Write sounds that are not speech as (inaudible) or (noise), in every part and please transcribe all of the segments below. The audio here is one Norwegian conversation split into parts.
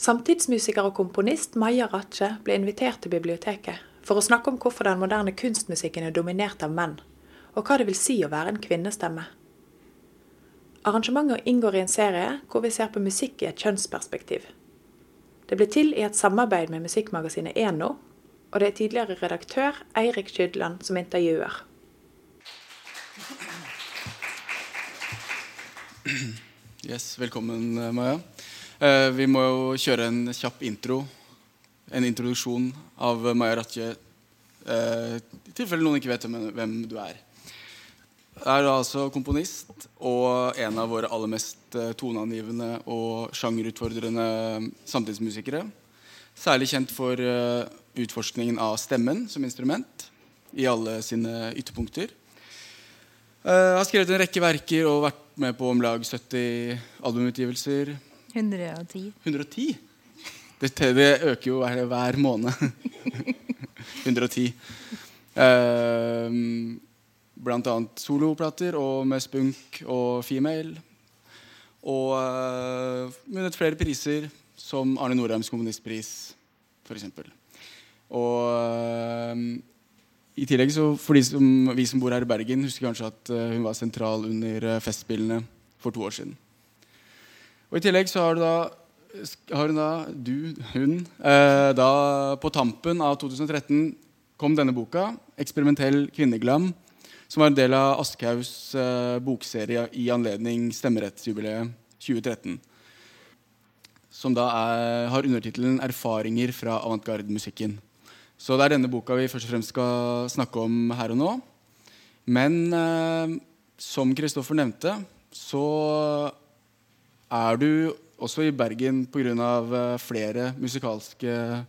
Samtidsmusiker og komponist Maja Ratche ble invitert til biblioteket for å snakke om hvorfor den moderne kunstmusikken er dominert av menn, og hva det vil si å være en kvinnestemme. Arrangementet inngår i en serie hvor vi ser på musikk i et kjønnsperspektiv. Det ble til i et samarbeid med musikkmagasinet Eno, og det er tidligere redaktør Eirik Skydland som intervjuer. Yes, Velkommen, Maja. Eh, vi må jo kjøre en kjapp intro. En introduksjon av Maja Ratje. Eh, I tilfelle noen ikke vet hvem, du er. Du er altså komponist og en av våre aller mest eh, toneangivende og sjangerutfordrende samtidsmusikere. Særlig kjent for utforskningen av stemmen som instrument i alle sine ytterpunkter. Jeg har skrevet en rekke verker og vært med på om lag 70 albumutgivelser. 110. 110? Det, det øker jo hver, hver måned. (laughs) 110. Uh, blant annet soloplater og med spunk og female. Og uh, vunnet flere priser, som Arne Norheims kommunistpris, f.eks. Og uh, i tillegg så for de som, Vi som bor her i Bergen, husker kanskje at uh, hun var sentral under Festspillene for to år siden. Og I tillegg så har du da, har hun da du, hun, eh, da på tampen av 2013 kom denne boka, 'Eksperimentell kvinneglam', som var en del av Aschehougs bokserie i anledning stemmerettsjubileet 2013. Som da er, har undertittelen 'Erfaringer fra avantgarde-musikken'. Så det er denne boka vi først og fremst skal snakke om her og nå. Men eh, som Kristoffer nevnte, så er du også i Bergen pga. Eh, flere musikalske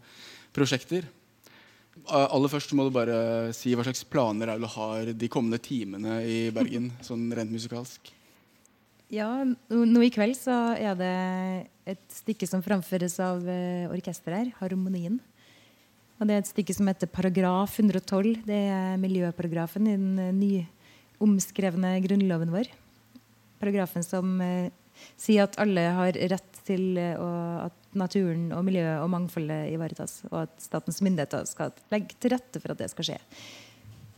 prosjekter. Aller først må du bare si hva slags planer du har de kommende timene i Bergen. (laughs) sånn rent musikalsk. Ja, nå i kveld så er det et stykke som framføres av eh, orkesteret her, Harmonien. Og det er et stykke som heter Paragraf 112. Det er miljøparagrafen i den eh, nyomskrevne grunnloven vår. Paragrafen som eh, sier at alle har rett til eh, å, at naturen og miljøet og mangfoldet ivaretas, og at statens myndigheter skal legge til rette for at det skal skje.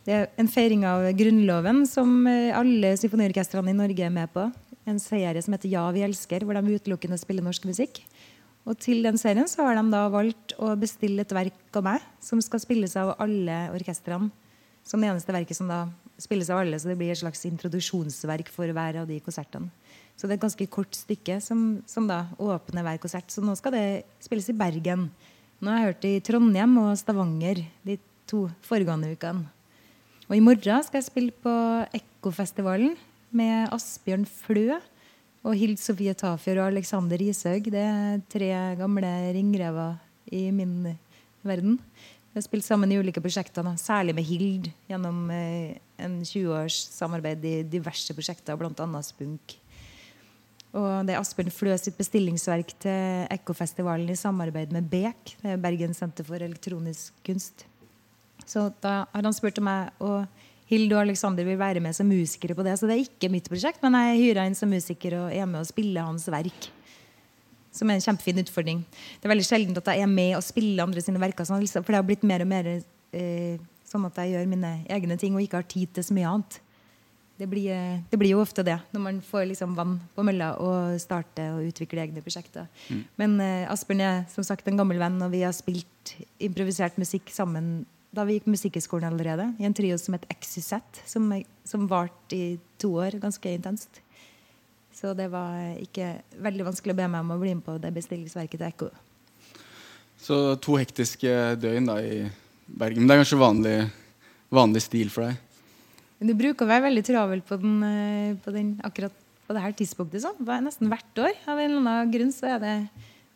Det er en feiring av Grunnloven som eh, alle symfoniorkestrene i Norge er med på. En serie som heter Ja, vi elsker, hvor de utelukkende spiller norsk musikk. Og til den serien så har de da valgt å bestille et verk av meg som skal spilles av alle orkestrene. Som det eneste verket som da spilles av alle, så det blir et slags introduksjonsverk for hver av de konsertene. Så det er et ganske kort stykke som, som da åpner hver konsert. Så nå skal det spilles i Bergen. Nå har jeg hørt i Trondheim og Stavanger de to foregående ukene. Og i morgen skal jeg spille på Ekkofestivalen med Asbjørn Flø og Hild Sofie Tafjord og Alexander Ishaug. Det er tre gamle ringrever i min verden. Vi har spilt sammen i ulike prosjekter, særlig med Hild gjennom eh, en 20 års samarbeid i diverse prosjekter, bl.a. Spunk. Og det er Asbjørn Flø sitt bestillingsverk til Ekkofestivalen i samarbeid med BEK, Bergen senter for elektronisk kunst. Så da har han spurt om jeg og Hilde og Alexander vil være med som musikere på det. Så det er ikke mitt prosjekt, men jeg hyra inn som musiker og er med og spiller hans verk. Som er en kjempefin utfordring. Det er veldig sjelden at jeg er med og spiller andre sine verker. Sånn, for det har blitt mer og mer eh, sånn at jeg gjør mine egne ting og ikke har tid til så mye annet. Det blir, det blir jo ofte det når man får liksom vann på mølla og starter og utvikle egne prosjekter. Mm. Men eh, Asbjørn er som sagt en gammel venn, og vi har spilt improvisert musikk sammen da vi gikk Musikkhøgskolen allerede, i en trio som het XYZ, som, som varte i to år, ganske intenst. Så det var ikke veldig vanskelig å be meg om å bli med på det bestillingsverket til Ekko. Så to hektiske døgn da i Bergen. Men det er kanskje vanlig, vanlig stil for deg? Du bruker å være veldig travel på, den, eh, på den, akkurat på det her tidspunktet. Sånn. Nesten hvert år. Av en eller annen grunn så er det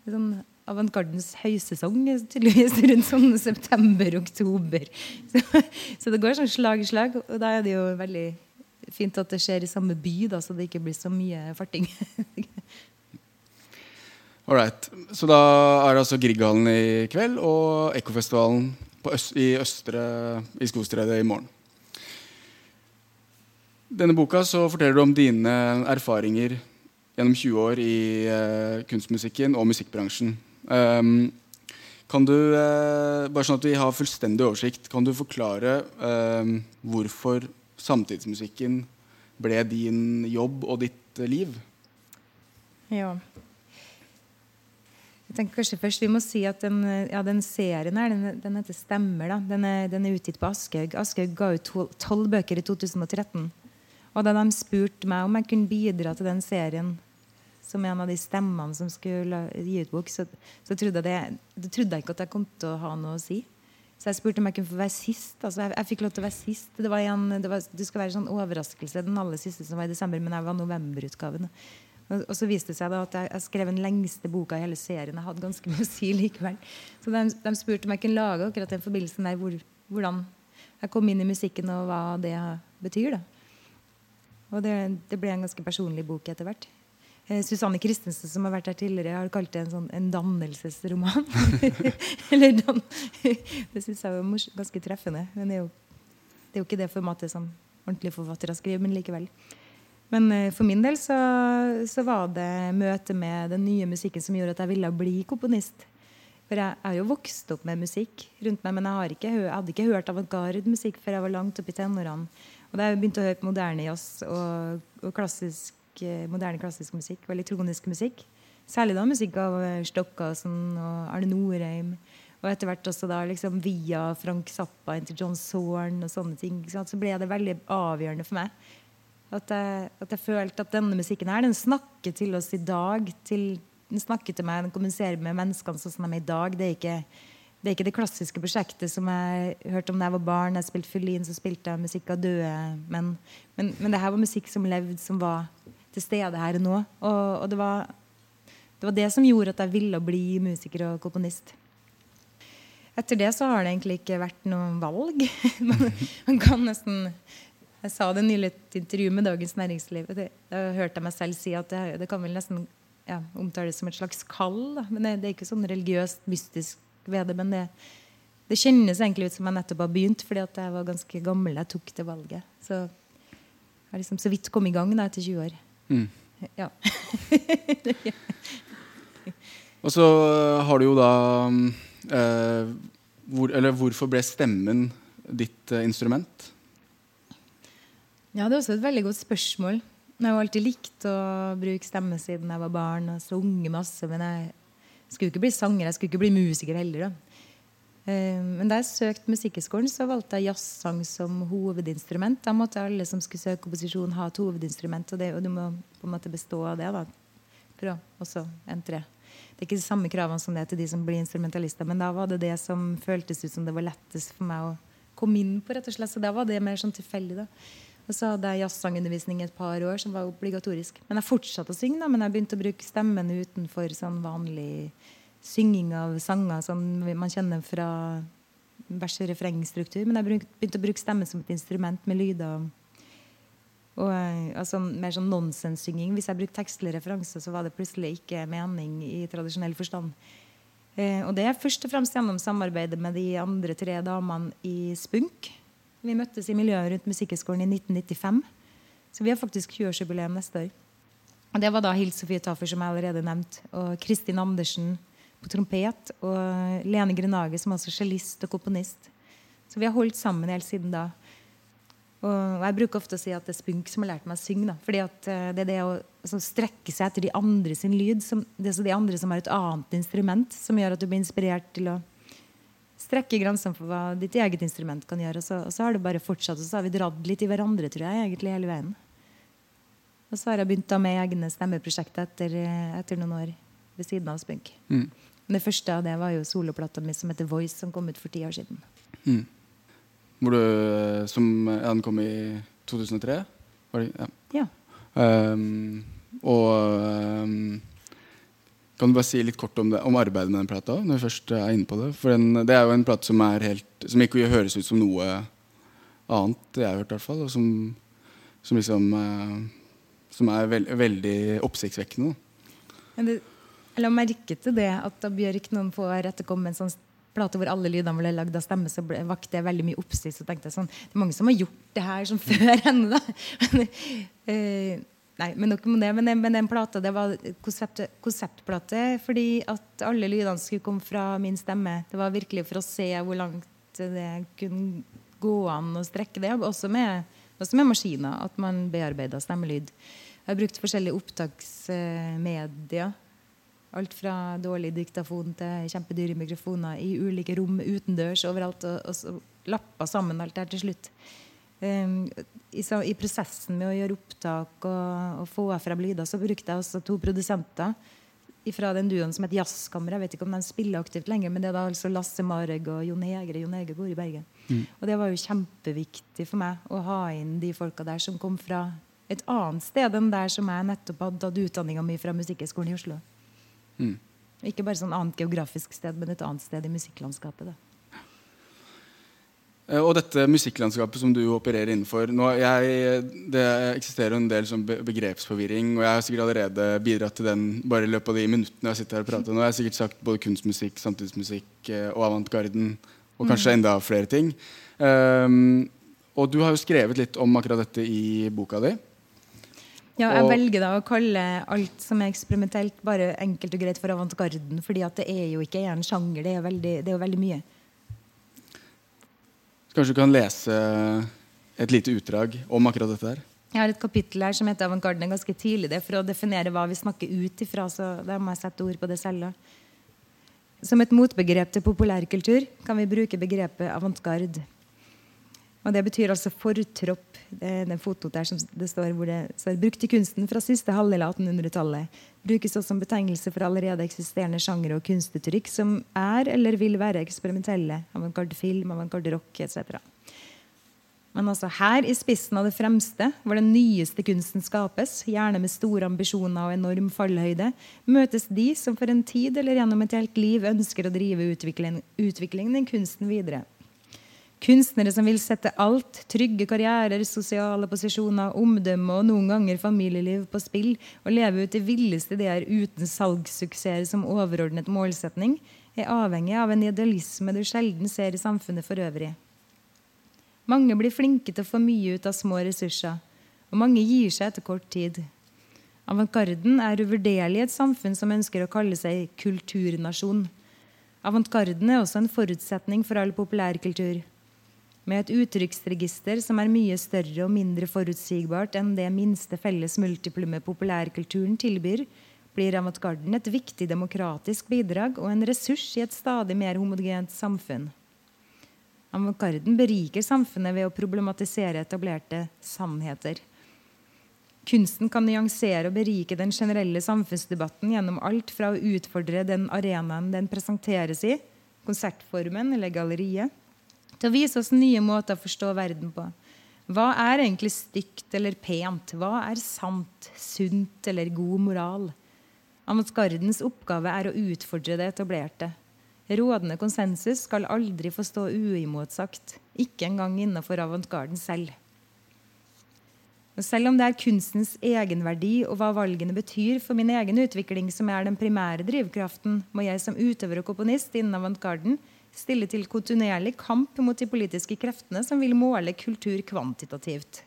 sånn avantgardens høysesong tydeligvis (laughs) rundt sånn september-oktober. Så, så, det går sånn slag i slag. Og da er det jo veldig fint at det skjer i samme by, da, så det ikke blir så mye farting. (laughs) Alright. Så da er det altså Grieghallen i kveld og Ekkofestivalen i Østre i Skostredet i morgen. Denne boka forteller du om dine erfaringer gjennom 20 år i uh, kunstmusikken og musikkbransjen. Um, kan du, uh, bare sånn at vi har fullstendig oversikt, kan du forklare uh, hvorfor samtidsmusikken ble din jobb og ditt liv? Ja. Jeg tenker kanskje først Vi må si at den, ja, den serien her, den, den, heter Stemmer. Den er, den er utgitt på Aschehoug. Aschehoug ga ut tolv bøker i 2013. Og da de spurte meg om jeg kunne bidra til den serien som en av de stemmene som skulle gi ut bok, så, så trodde, jeg det, trodde jeg ikke at jeg kom til å ha noe å si. Så jeg spurte om jeg kunne få være sist. Altså, jeg, jeg, fikk lov til å være sist. Det, var en, det, var, det skulle være en sånn overraskelse, den aller siste som var i desember, men jeg var novemberutgaven. Og, og så viste det seg da at jeg, jeg, skrev den lengste boka i hele serien. Jeg hadde ganske mye å si likevel. Så de, de spurte om jeg kunne lage akkurat den forbindelsen der, hvor, hvordan jeg kom inn i musikken, og hva det betyr. da. Og det, det ble en ganske personlig bok etter hvert. Eh, Susanne Christensen, som har vært her tidligere, har kalt det en, sånn, en dannelsesroman. (laughs) Dan (laughs) Det syns jeg var ganske treffende. Men det er, jo, det er jo ikke det formatet som ordentlige forfattere skriver, men likevel. Men eh, for min del så, så, var det møtet med den nye musikken som gjorde at jeg ville bli komponist. For jeg er jo vokst opp med musikk rundt meg, men jeg, ikke, jeg hadde ikke hørt avantgarde-musikk før jeg var langt opp i tenårene. Og da jeg begynte å høre på moderne jazz og, og klassisk, eh, moderne klassisk musikk og elektronisk musikk, særlig da musikk av Stokkasen og Arne Norheim, og etter hvert også da liksom via Frank Zappa inn til John Zorn og sånne ting, så ble det veldig avgjørende for meg at jeg, at jeg, følte at denne musikken her, den snakker til oss i dag. Til, den snakker til meg, den kommuniserer med menneskene sånn som de er i dag. Det er, ikke, det er ikke det klassiske prosjektet som jeg hørte om da jeg var barn. Jeg spilte fiolin, så spilte jeg musikk av døde menn. Men, men, det her var musikk som levde, som var til stede her nå. Og, og det, var, det, var, det som gjorde at jeg ville bli musiker og komponist. Etter det så har det egentlig ikke vært noe valg. (laughs) man, kan nesten jeg sa det nylig i et intervju med Dagens Næringsliv. Da hørte jeg meg selv si at det, det kan vel nesten ja, omtales som et slags kall. Da. Men det, det, er ikke sånn religiøst, mystisk ved det. Men det, det kjennes egentlig ut som jeg nettopp har begynt, fordi at jeg var ganske gammel da jeg tok det valget. Så jeg har liksom så vidt kommet i gang da, etter 20 år. Mm. Ja. (laughs) Og så har du jo da eh, hvor, Eller hvorfor ble stemmen ditt eh, instrument? Ja, Det er også et veldig godt spørsmål. Jeg har alltid likt å bruke stemme siden jeg var barn og sunget masse. Men jeg skulle ikke bli sanger, jeg skulle ikke bli musiker heller. Da. Eh, men da jeg søkte Musikkhøgskolen, så valgte jeg jazzsang som hovedinstrument. Da måtte alle som skulle søke komposisjon, ha et hovedinstrument. Og, det, og du må på en måte bestå av det da, for å også entre. Det er ikke de samme kravene som det er til de som blir instrumentalister, men da var det det som føltes ut som det var lettest for meg å komme inn på. rett og slett, Så da var det mer sånn tilfeldig. da. Og så hadde jeg jazzsangundervisning et par år, som var obligatorisk. Men jeg fortsatte å synge, da, men jeg begynte å bruke stemmen utenfor sånn vanlig synging av sanger som man kjenner fra vers- og refrengstruktur. Men jeg begynte å bruke stemmen som et instrument med lyder. Og, eh, altså, mer sånn nonsenssynging. Hvis jeg brukte tekstlige referanser, så var det plutselig ikke mening i tradisjonell forstand. Eh, og det er først og fremst gjennom samarbeidet med de andre tre damene i Spunk. Vi møttes i miljøet rundt Musikkhøgskolen i 1995. Så vi har faktisk 20-årsjubileum neste år. Og Det var da Hilde Sofie Taffer, som jeg allerede nevnt, og Kristin Andersen på trompet, og Lene Grenage, som også cellist og komponist. Så vi har holdt sammen helt siden da. Og jeg bruker ofte å si at det er Spunk som har lært meg å synge. Da. Fordi at eh, det er det å altså, strekke seg etter de andre sin lyd. Som, det er de andre som har et annet instrument, som gjør at du blir inspirert til å strekke grensene for hva ditt eget instrument kan gjøre. Og så, og så, har det bare fortsatt, og så har vi dratt litt i hverandre, tror jeg, egentlig hele veien. Og så har jeg begynt da med egne stemmeprosjekter etter, etter, noen år ved siden av Spunk. Mm. Men det første av det var jo soloplata mi som heter Voice, som kom ut for ti år siden. Mm. Hvor du, som, ja, den kom i 2003? Var det, ja. ja. Um, og um, kan du bare si litt kort om, det, om arbeidet med den plata? når vi først er inne på Det For den, det er jo en plate som, som ikke høres ut som noe annet jeg har hørt, i hvert fall. Og som, som liksom eh, Som er veld, veldig oppsiktsvekkende. Det, jeg la merke til det at da Bjørk noen få år etter kom med en sånn plate hvor alle lydene ble lagd av stemme, så vakte det veldig mye oppsikt. Så tenkte jeg sånn Det er mange som har gjort det her som (laughs) før henne, da. Eh, Nei, men nok om det. Men, men den plata det var konsept, konseptplate fordi at alle lydene skulle komme fra min stemme. Det var virkelig for å se hvor langt det kunne gå an å strekke det. Også med, også med maskiner, at man bearbeida stemmelyd. Jeg har brukt forskjellige opptaksmedier. Alt fra dårlig diktafon til kjempedyre mikrofoner i ulike rom utendørs overalt. Og, og lappa sammen alt det her til slutt. Um, i, så, I prosessen med å gjøre opptak og, og få frem lyder, så brukte jeg også to produsenter fra den duoen som het Jazzkammeret. Jeg vet ikke om de spiller aktivt lenger, men det er da altså Lasse Mareg og Jon Egre. Jon Egre bor i Bergen. Og det var jo kjempeviktig for meg å ha inn de folka der som kom fra et annet sted enn der som jeg nettopp hadde tatt utdanninga mi fra Musikkhøgskolen i Oslo. Mm. Ikke bare sånn annet geografisk sted, men et annet sted i musikklandskapet. da. Eh, Og dette musikklandskapet som du opererer innenfor nå, jeg, Det eksisterer en del sånn begrepsforvirring, og jeg har sikkert allerede bidratt til den bare i løpet av de minuttene jeg sitter her og prater Nå har jeg sikkert sagt både kunstmusikk, samtidsmusikk eh, og avantgarden, og kanskje enda flere ting. Um, og du har jo skrevet litt om akkurat dette i boka di. Ja, jeg Og- velger da å kalle alt som er eksperimentelt, bare enkelt og greit for avantgarden. fordi at det er jo ikke en sjanger, det er, veldig, det er jo veldig mye. Kanskje du kan lese et lite utdrag om akkurat dette her? Jeg har et kapittel her som heter Avantgarden ganske tidlig. Det er for å definere hva vi snakker ut ifra. så da må jeg sette ord på det selv. Som et motbegrep til populærkultur kan vi bruke begrepet avantgarde. Og Det betyr altså fortropp. Det den fotoet der som det står hvor det står brukt i kunsten fra siste halvdel av 1800-tallet. Brukes også som betegnelse for allerede eksisterende sjangere og kunstuttrykk som er eller vil være eksperimentelle. Avantgarde film, avantgarde rock etc. Men altså her i spissen av det fremste, hvor den nyeste kunsten skapes, gjerne med store ambisjoner og enorm fallhøyde, møtes de som for en tid eller gjennom et helt liv ønsker å drive utvikling, utviklingen i kunsten videre. Kunstnere som vil sette alt, trygge karrierer, sosiale posisjoner, omdømme og noen ganger familieliv på spill, og leve ut de villeste ideer uten salgssuksesser som overordnet målsetning, er avhengig av en idealisme du sjelden ser i samfunnet for øvrig. Mange blir flinke til å få mye ut av små ressurser, og mange gir seg etter kort tid. Avantgarden er uvurderlig i et samfunn som ønsker å kalle seg kulturnasjon. Avantgarden er også en forutsetning for all populærkultur. Med et uttrykksregister som er mye større og mindre forutsigbart enn det minste felles multiplumet populærkulturen tilbyr, blir avantgarden et viktig demokratisk bidrag og en ressurs i et stadig mer homogent samfunn. Avantgarden beriker samfunnet ved å problematisere etablerte sannheter. Kunsten kan nyansere og berike den generelle samfunnsdebatten gjennom alt fra å utfordre den arenaen den presenteres i, konsertformen eller galleriet, til å vise oss nye måter å forstå verden på. Hva er egentlig stygt eller pent? Hva er sant, sunt eller god moral? Avantgardens oppgave er å utfordre det etablerte. Rådende konsensus skal aldri få stå uimotsagt, ikke engang innenfor avantgarden selv. Og selv om det er kunstens egenverdi og hva valgene betyr for min egen utvikling som er den primære drivkraften, må jeg som utøver og komponist innen avantgarden stille til kontinuerlig kamp mot de politiske kreftene som vil måle kultur kvantitativt.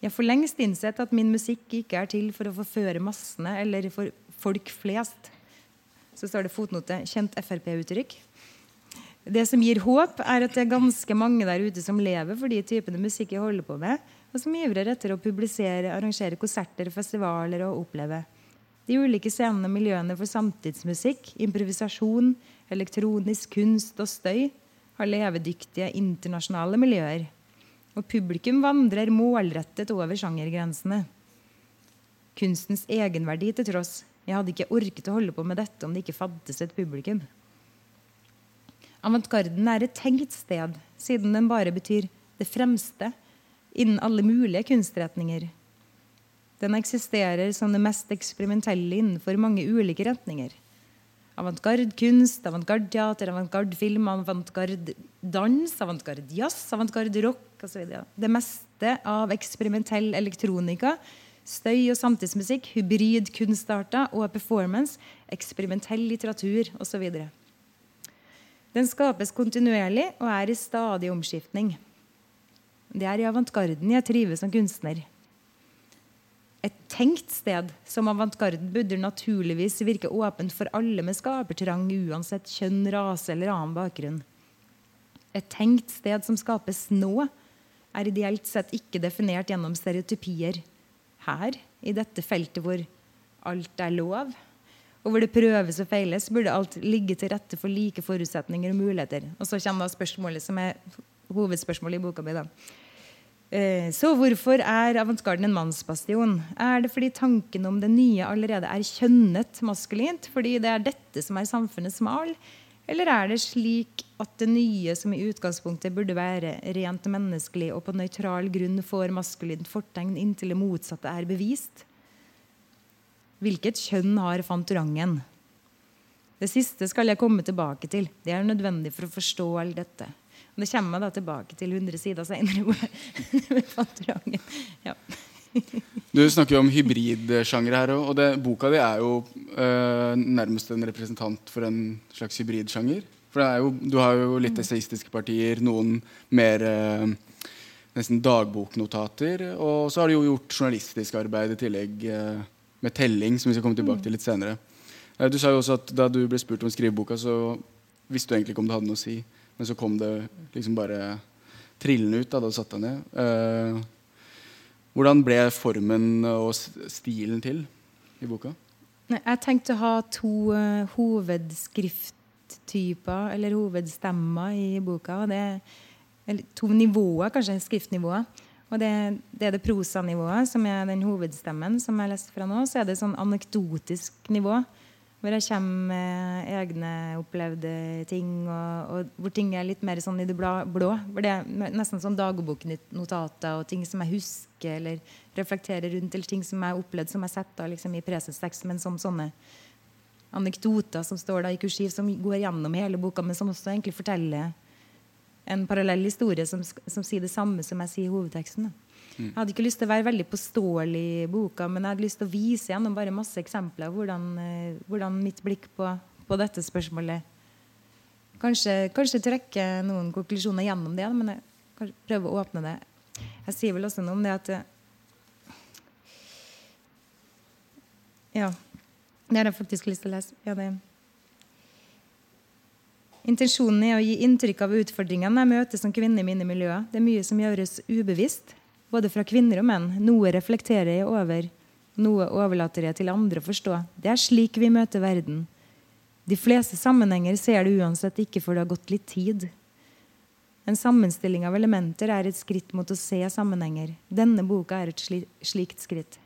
Jeg har for lengst innsett at min musikk ikke er til for å forføre massene eller for folk flest. Så står det fotnote 'kjent Frp-uttrykk'. Det som gir håp, er at det er ganske mange der ute som lever for de typene musikk jeg holder på med, og som ivrer etter å publisere, arrangere konserter, festivaler og oppleve. De ulike scenene og miljøene for samtidsmusikk, improvisasjon, elektronisk kunst og støy har levedyktige internasjonale miljøer. Og publikum vandrer målrettet over sjangergrensene. Kunstens egenverdi til tross. Jeg hadde ikke orket å holde på med dette om det ikke fantes et publikum. Avantgarden er et tenkt sted, siden den bare betyr det fremste innen alle mulige kunstretninger. Den eksisterer som det mest eksperimentelle innenfor mange ulike retninger. Avantgarde kunst, avantgarde teater, avantgarde film, avantgarde dans, avantgarde jazz, avantgarde rock osv. Det meste av eksperimentell elektronika, støy- og samtidsmusikk, hybrid kunstarter og performance, eksperimentell litteratur osv. Den skapes kontinuerlig og er i stadig omskiftning. Det er i avantgarden jeg trives som kunstner. Et tenkt sted som avantgarden burde naturligvis virke åpent for alle med skapertrang, uansett kjønn, rase eller annen bakgrunn. Et tenkt sted som skapes nå, er ideelt sett ikke definert gjennom stereotypier. Her, i dette feltet hvor alt er lov, og hvor det prøves og feiles, burde alt ligge til rette for like forutsetninger og muligheter. Og så kommer da spørsmålet som er hovedspørsmålet i boka mi. da. Eh, så hvorfor er avantgarden en mannsbastion? Er det fordi tanken om det nye allerede er kjønnet maskulint? Fordi det er dette som er samfunnets mal? Eller er det slik at det nye som i utgangspunktet burde være rent menneskelig og på nøytral grunn får maskulint fortegn inntil det motsatte er bevist? Hvilket kjønn har fantorangen? Det siste skal jeg komme tilbake til. Det er nødvendig for å forstå alt dette. Det kommer jeg da tilbake til 100 sider senere. (laughs) ja. (laughs) Du snakker jo om hybridsjanger her. Og det, boka di er jo øh, nærmest en representant for en slags hybridsjanger. For jo, du har jo litt esaistiske partier, noen mer øh, nesten dagboknotater. Og så har du jo gjort journalistisk arbeid i tillegg øh, med telling, som vi skal komme tilbake til litt senere. Du sa jo også at da du ble spurt om skriveboka, så visste du egentlig ikke om det hadde noe å si. Men så kom det liksom bare trillende ut da du satte deg ned. Uh, hvordan ble formen og stilen til i boka? Jeg tenkte å ha to uh, hovedskrifttyper, eller hovedstemmer, i boka. Det, eller to nivåer, kanskje. Skriftnivåer. Og det, det, er det prosanivået, som er den hovedstemmen som jeg leste fra nå. Så er det sånn anekdotisk nivå. Hvor jeg kommer med egne opplevde ting, og, og, hvor ting er litt mer sånn i det blå. Hvor det er nesten sånn dagboknotater og ting som jeg husker eller reflekterer rundt, eller ting som jeg har opplevd som jeg setter liksom, i presestekst, men som sånne anekdoter som står da i kursiv, som går gjennom hele boka, men som også egentlig forteller en parallell historie som, som sier det samme som jeg sier i hovedteksten. Da. Mm. Jeg hadde ikke lyst til å være veldig påståelig i boka, men jeg hadde lyst til å vise gjennom bare masse eksempler hvordan, eh, hvordan mitt blikk på, på, dette spørsmålet Kanskje, kanskje trekke noen konklusjoner gjennom det, men jeg prøver å åpne det. Jeg sier vel også noe om det at eh, Ja. Det har jeg faktisk lyst til å lese. Ja. Intensjonen er å gi inntrykk av utfordringene jeg møter som kvinne i mine miljøer. Det er mye som gjøres ubevisst både fra kvinner og menn. Noe reflekterer jeg over, noe overlater jeg til andre å forstå. Det er slik vi møter verden. De fleste sammenhenger ser du uansett ikke for det har gått litt tid. En sammenstilling av elementer er et skritt mot å se sammenhenger. Denne boka er et slikt skritt.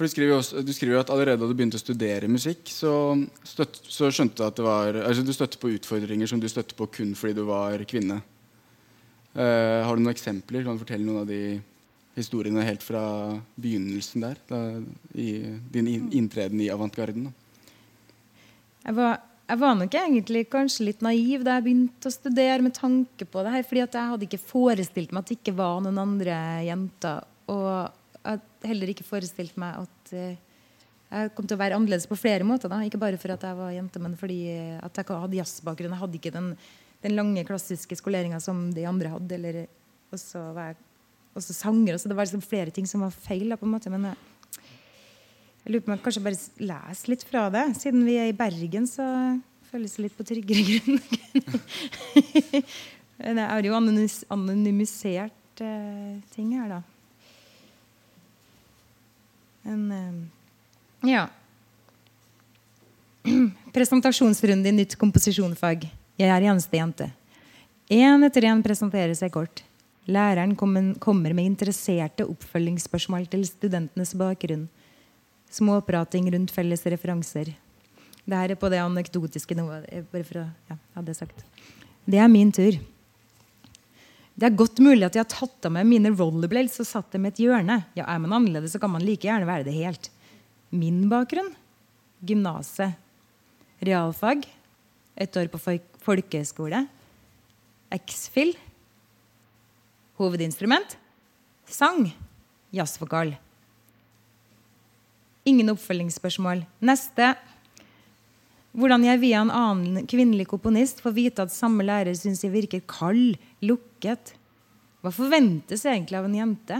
For du skriver, også, du skriver at allerede da du begynte å studere musikk, så, støtt, så skjønte du at det var, altså du støtte på utfordringer som du støtte på kun fordi du var kvinne. Uh, har du noen eksempler? Kan du fortelle noen av de historiene helt fra begynnelsen der? Da, I din inntreden i avantgarden? Jeg var, jeg var, nok egentlig kanskje litt naiv da jeg begynte å studere med tanke på det her. fordi jeg hadde ikke forestilt meg at det ikke var noen andre jenter. Og jeg heller ikke forestilt meg at uh, jeg kom til å være annerledes på flere måter. Da. Ikke bare for at jeg var jente, men fordi at jeg hadde jazzbakgrunn. Jeg hadde ikke den den lange, klassiske skoleringa som de andre hadde. Eller også, var også sanger. Også. Det var liksom flere ting som var feil. På en måte, men jeg, jeg lurer på om jeg kanskje bare leser litt fra det. Siden vi er i Bergen, så føles det litt på tryggere (laughs) grunn. jeg har jo anonymisert uh, ting her, da. Men uh, ja. (clears throat) Presentasjonsrunde i nytt komposisjonfag. Jeg er eneste jente. Én etter én presenterer seg kort. Læreren kommer med interesserte oppfølgingsspørsmål til studentenes bakgrunn. Småprating rundt felles referanser. Det her er på det anekdotiske nivået. Bare for å ja, ha det sagt. Det er min tur. Det er godt mulig at jeg har tatt av meg mine rollerblades og satt dem i et hjørne. Ja, Er man annerledes, så kan man like gjerne være det helt. Min bakgrunn? Gymnaset. Realfag. Et år på folkehøyskole. X-fill. Hovedinstrument. Sang. Jazzvokal. Ingen oppfølgingsspørsmål. Neste. Hvordan jeg via en annen kvinnelig komponist får vite at samme lærer syns jeg virker kald, lukket. Hva forventes egentlig av en jente?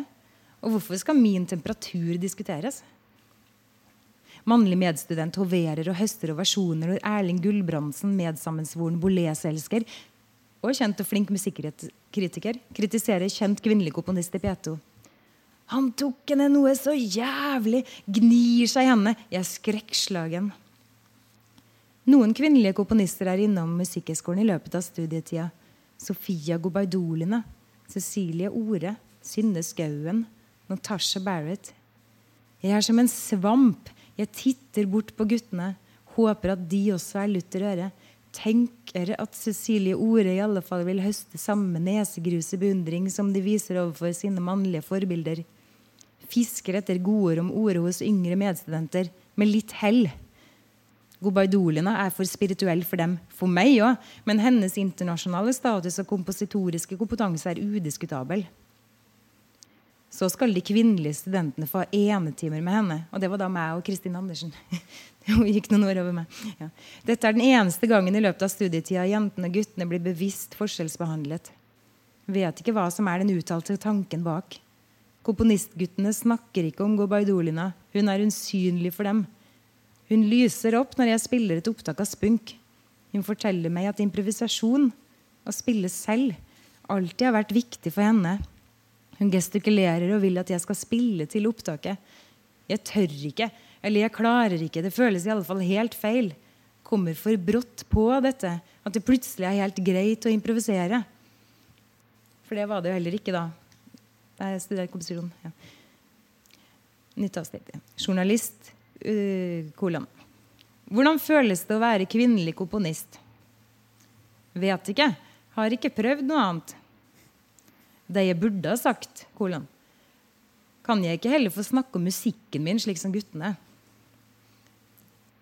Og hvorfor skal min temperatur diskuteres? Mannlig medstudent hoverer og høster ovasjoner når Erling Gulbrandsen, medsammensvoren Boles-elsker og kjent og flink musikkritiker, kritiserer kjent kvinnelig komponist i P2. Han tok henne noe så jævlig, gnir seg i henne. Jeg er skrekkslagen. Noen kvinnelige komponister er innom Musikkhøgskolen i løpet av studietida. Sofia Gobaidolina, Cecilie Ore, Synne Skauen, Natasha Barrett. Jeg er som en svamp. Jeg titter bort på guttene. Håper at de også er lutter øre. Tenker at Cecilie Ore i alle fall vil høste samme nesegruse beundring som de viser overfor sine mannlige forbilder. Fisker etter godord om ordet hos yngre medstudenter, med litt hell. Gobaidolina er for spirituell for dem, for meg òg, men hennes internasjonale status og kompositoriske kompetanse er udiskutabel. Så skal de kvinnelige studentene få enetimer med henne. Og det var da meg og Kristin Andersen. (laughs) Hun gikk noen år over meg. Ja. Dette er den eneste gangen i løpet av studietida jentene og guttene blir bevisst forskjellsbehandlet. Vet ikke hva som er den uttalte tanken bak. Komponistguttene snakker ikke om Gobaidolina. Hun er usynlig for dem. Hun lyser opp når jeg spiller et opptak av Spunk. Hun forteller meg at improvisasjon, å spille selv, alltid har vært viktig for henne hun gestikulerer og vil at jeg skal spille til opptaket. Jeg tør ikke, eller jeg klarer ikke. Det føles i alle fall helt feil. Kommer for brått på dette at det plutselig er helt greit å improvisere. For det var det jo heller ikke da. Jeg studerte komposisjon. Ja. Nytt avsnitt. Journalist. Uh, kolon. Hvordan føles det å være kvinnelig komponist? Vet ikke. Har ikke prøvd noe annet det jeg burde ha sagt. Kolon. Kan jeg ikke heller få snakke om musikken min slik som guttene?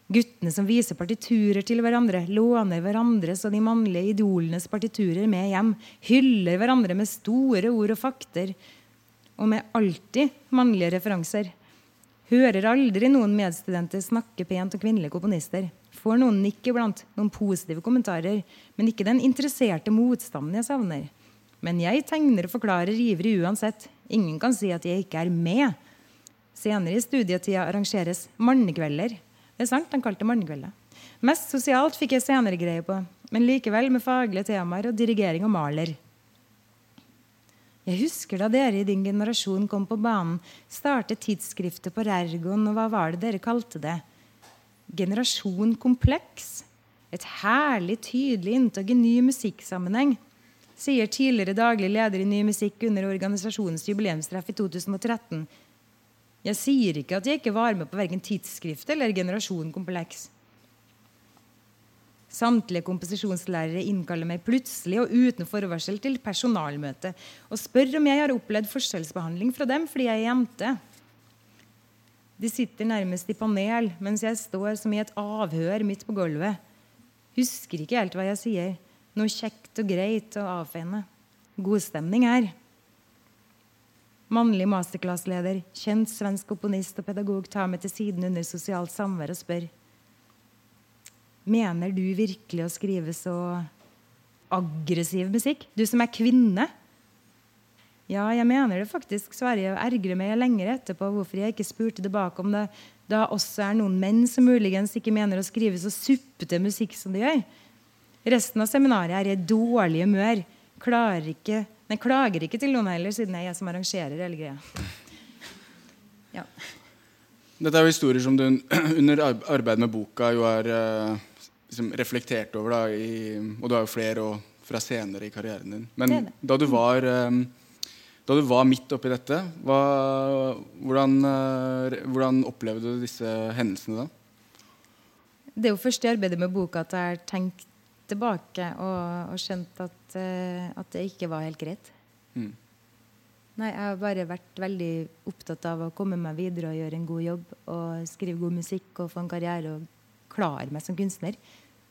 Guttene som viser partiturer til hverandre, låner hverandres og de mannlige idolenes partiturer med hjem, hyller hverandre med store ord og fakter, og med alltid mannlige referanser. Hører aldri noen medstudenter snakke pent om kvinnelige komponister. Får noen nikk iblant, noen positive kommentarer, men ikke den interesserte motstanden jeg savner. Men jeg tegner og forklarer ivrig uansett. Ingen kan si at jeg ikke er med. Senere i studietida arrangeres mannekvelder. Det er sant, han kalte det mannekvelder. Mest sosialt fikk jeg senere greie på, men likevel med faglige temaer og dirigering og maler. Jeg husker da dere i din generasjon kom på banen, startet tidsskriftet på Rergon, og hva var det dere kalte det? Generasjon kompleks? Et herlig, tydelig inntog i ny musikksammenheng sier tidligere daglig leder i Ny Musikk under organisasjonens jubileumstreff i 2013. Jeg sier ikke at jeg ikke var med på verken tidsskrift eller Generasjon Kompleks. Samtlige komposisjonslærere innkaller meg plutselig og uten forvarsel til personalmøte og spør om jeg har opplevd forskjellsbehandling fra dem fordi jeg er jente. De sitter nærmest i panel mens jeg står som i et avhør midt på gulvet. Husker ikke helt hva jeg sier. Noe kjekt og greit å avfeine. God Godstemning her. Mannlig masterclassleder, kjent svensk komponist og pedagog tar meg til siden under sosialt samvær og spør Mener du virkelig å skrive så aggressiv musikk? Du som er kvinne? Ja, jeg mener det faktisk, svarer jeg og ergrer meg lenger etterpå hvorfor jeg ikke spurte tilbake om det da også er noen menn som muligens ikke mener å skrive så suppete musikk som de gjør. Resten av seminaret er i dårlig humør. Klarer ikke, nei, klager ikke til noen heller, siden jeg er jeg som arrangerer hele greia. Ja. Dette er jo historier som du (clears throat) under arbeidet med boka jo har uh, liksom reflektert over. Da, i, og du har jo flere og fra senere i karrieren din. Men det det. Da, du var, um, da du var midt oppi dette, hva, hvordan, uh, hvordan opplevde du disse hendelsene da? Det er jo først i arbeidet med boka at jeg har tenkt tilbake og, og skjønt at, uh, at, det ikke var helt greit. Mm. Nei, jeg har bare vært veldig opptatt av å komme meg videre og gjøre en god jobb. Og skrive god musikk og få en karriere og klare meg som kunstner.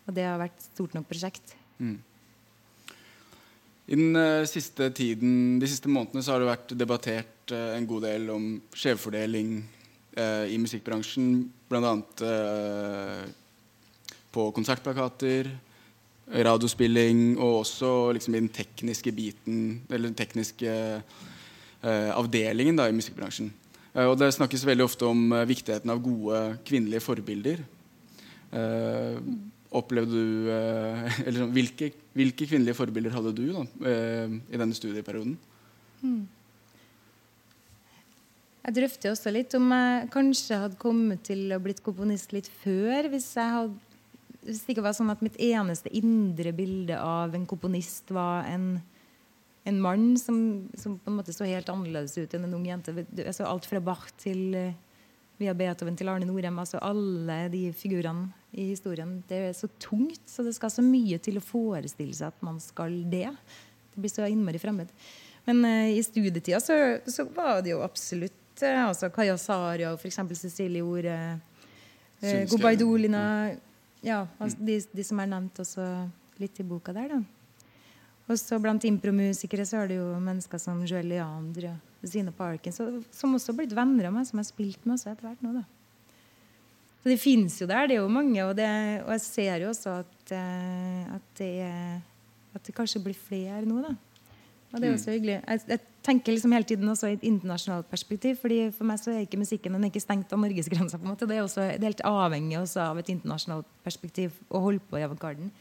Og det har vært stort nok prosjekt. Mm. I den uh, siste tiden, De siste månedene så har det vært debattert uh, en god del om skjevfordeling uh, i musikkbransjen. Bl.a. Uh, på konsertplakater, radiospilling og også liksom i den tekniske biten, eller den tekniske eh, avdelingen da, i musikkbransjen. Eh, og det snakkes veldig ofte om eh, viktigheten av gode kvinnelige forbilder. Opplevde du (laughs) eller, sånn, hvilke, hvilke, kvinnelige forbilder hadde du da, i denne studieperioden? Mm. Jeg drøfter også litt om jeg kanskje hadde kommet til å blitt komponist litt før. Hvis, jeg hadde, hvis det ikke var sånn at mitt eneste indre bilde av en komponist var en, en mann som, som, på en måte så helt annerledes ut enn en ung jente. Altså alt fra Bach til uh, via Beethoven til Arne Norheim. altså Alle de figurene i historien. Det er så tungt, så det skal så mye til å forestille seg at man skal det. Det blir så innmari fremmed. Men uh, i studietida så, så, var det jo absolutt uh, altså Kaja Saria og f.eks. Cecilie Ore, uh, Gobaidolina ja, altså de, de, som er nevnt også litt i boka der. da. Og så Blant impromusikere så er det jo mennesker som Joel Leander og Zine Parkin, som også har blitt venner av meg, som jeg har spilt med også etter hvert nå. da. Så Det finnes jo der, det er jo mange, og, det, og jeg ser jo også at, at, det, at det kanskje blir flere nå. da. Og det er også så hyggelig. Jeg, jeg, tenker liksom hele tiden også i et internasjonalt perspektiv. fordi For meg så er ikke musikken den er ikke stengt av norgesgrensa. Det er også det er helt avhengig også av et internasjonalt perspektiv å holde på i avantgarden.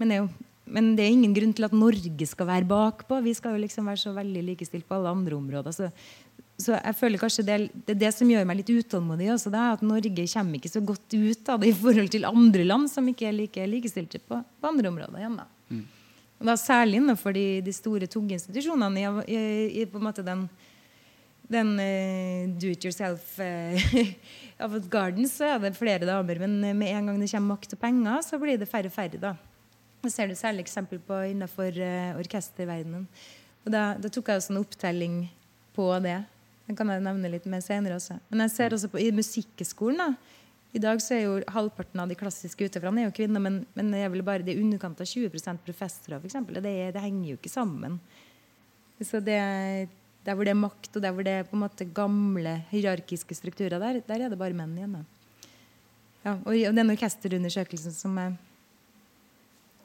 Men det, er jo, men det er ingen grunn til at Norge skal være bakpå. Vi skal jo liksom være så veldig likestilt på alle andre områder. Så, så jeg føler kanskje det, det, er det som gjør meg litt utålmodig. Også, det er At Norge kommer ikke så godt ut av det i forhold til andre land som ikke er like likestilte på, på andre områder. igjen da. Mm. Og da Særlig innenfor de, de store, tunge institusjonene. I, i, på en måte den, den uh, do it yourself (laughs) uh, garden så er det flere damer. Men med en gang det kommer makt og penger, så blir det færre og færre. da. Det ser du særlig eksempel på innenfor uh, orkesterverdenen. Og da, da, tok jeg også en opptelling på det. Den kan jeg nevne litt mer senere også. Men jeg ser også på i musikkskolen da, i dag så er jo halvparten av de klassiske utøverne er jo kvinner, men, men det er vel bare det underkant av 20% professorer, f.eks. Det, det henger jo ikke sammen. Så det, der hvor det er makt, og der hvor det er på en måte gamle hierarkiske strukturer, der, der er det bare menn igjen. Ja, og, og den orkesterundersøkelsen som jeg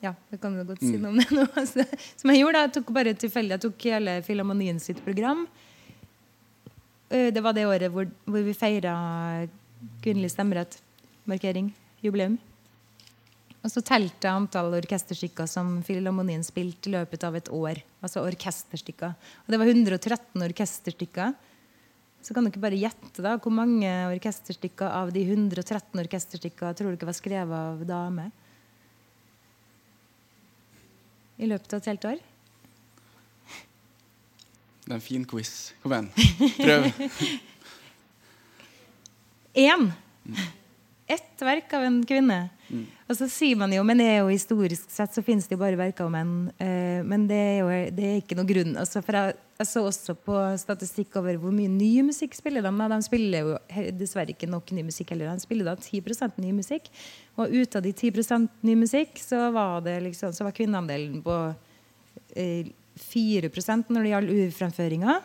ja, det kan du godt si mm. noe om det nå. Altså, som jeg gjorde, da, jeg tok bare tilfeldig, jeg tok hele Filharmonien sitt program. Det var det året hvor, hvor vi feira kvinnelig stemmerett, markering, jubileum. Og så telte jeg antall orkesterstykker som Filharmonien spilte i løpet av et år. Altså orkesterstykker. Og det var 113 orkesterstykker. Så kan dere bare gjette da, hvor mange orkesterstykker av de 113 orkesterstykker tror dere var skrevet av damer? I løpet av et helt år? Det er en fin quiz. Kom igjen. Prøv. (laughs) én. Ett verk av en kvinne. Mm. Og så sier man jo, men det er jo historisk sett så finnes det jo bare verk av menn. Eh, men det er jo det er ikke noe grunn. Altså, for jeg, jeg, så også på statistikk over hvor mye ny musikk spiller de. De spiller jo dessverre ikke nok ny musikk heller. De spiller da 10% ny musikk. Og ut av de 10% ny musikk så var, det liksom, så var kvinneandelen på eh, 4% når det gjaldt urfremføringer.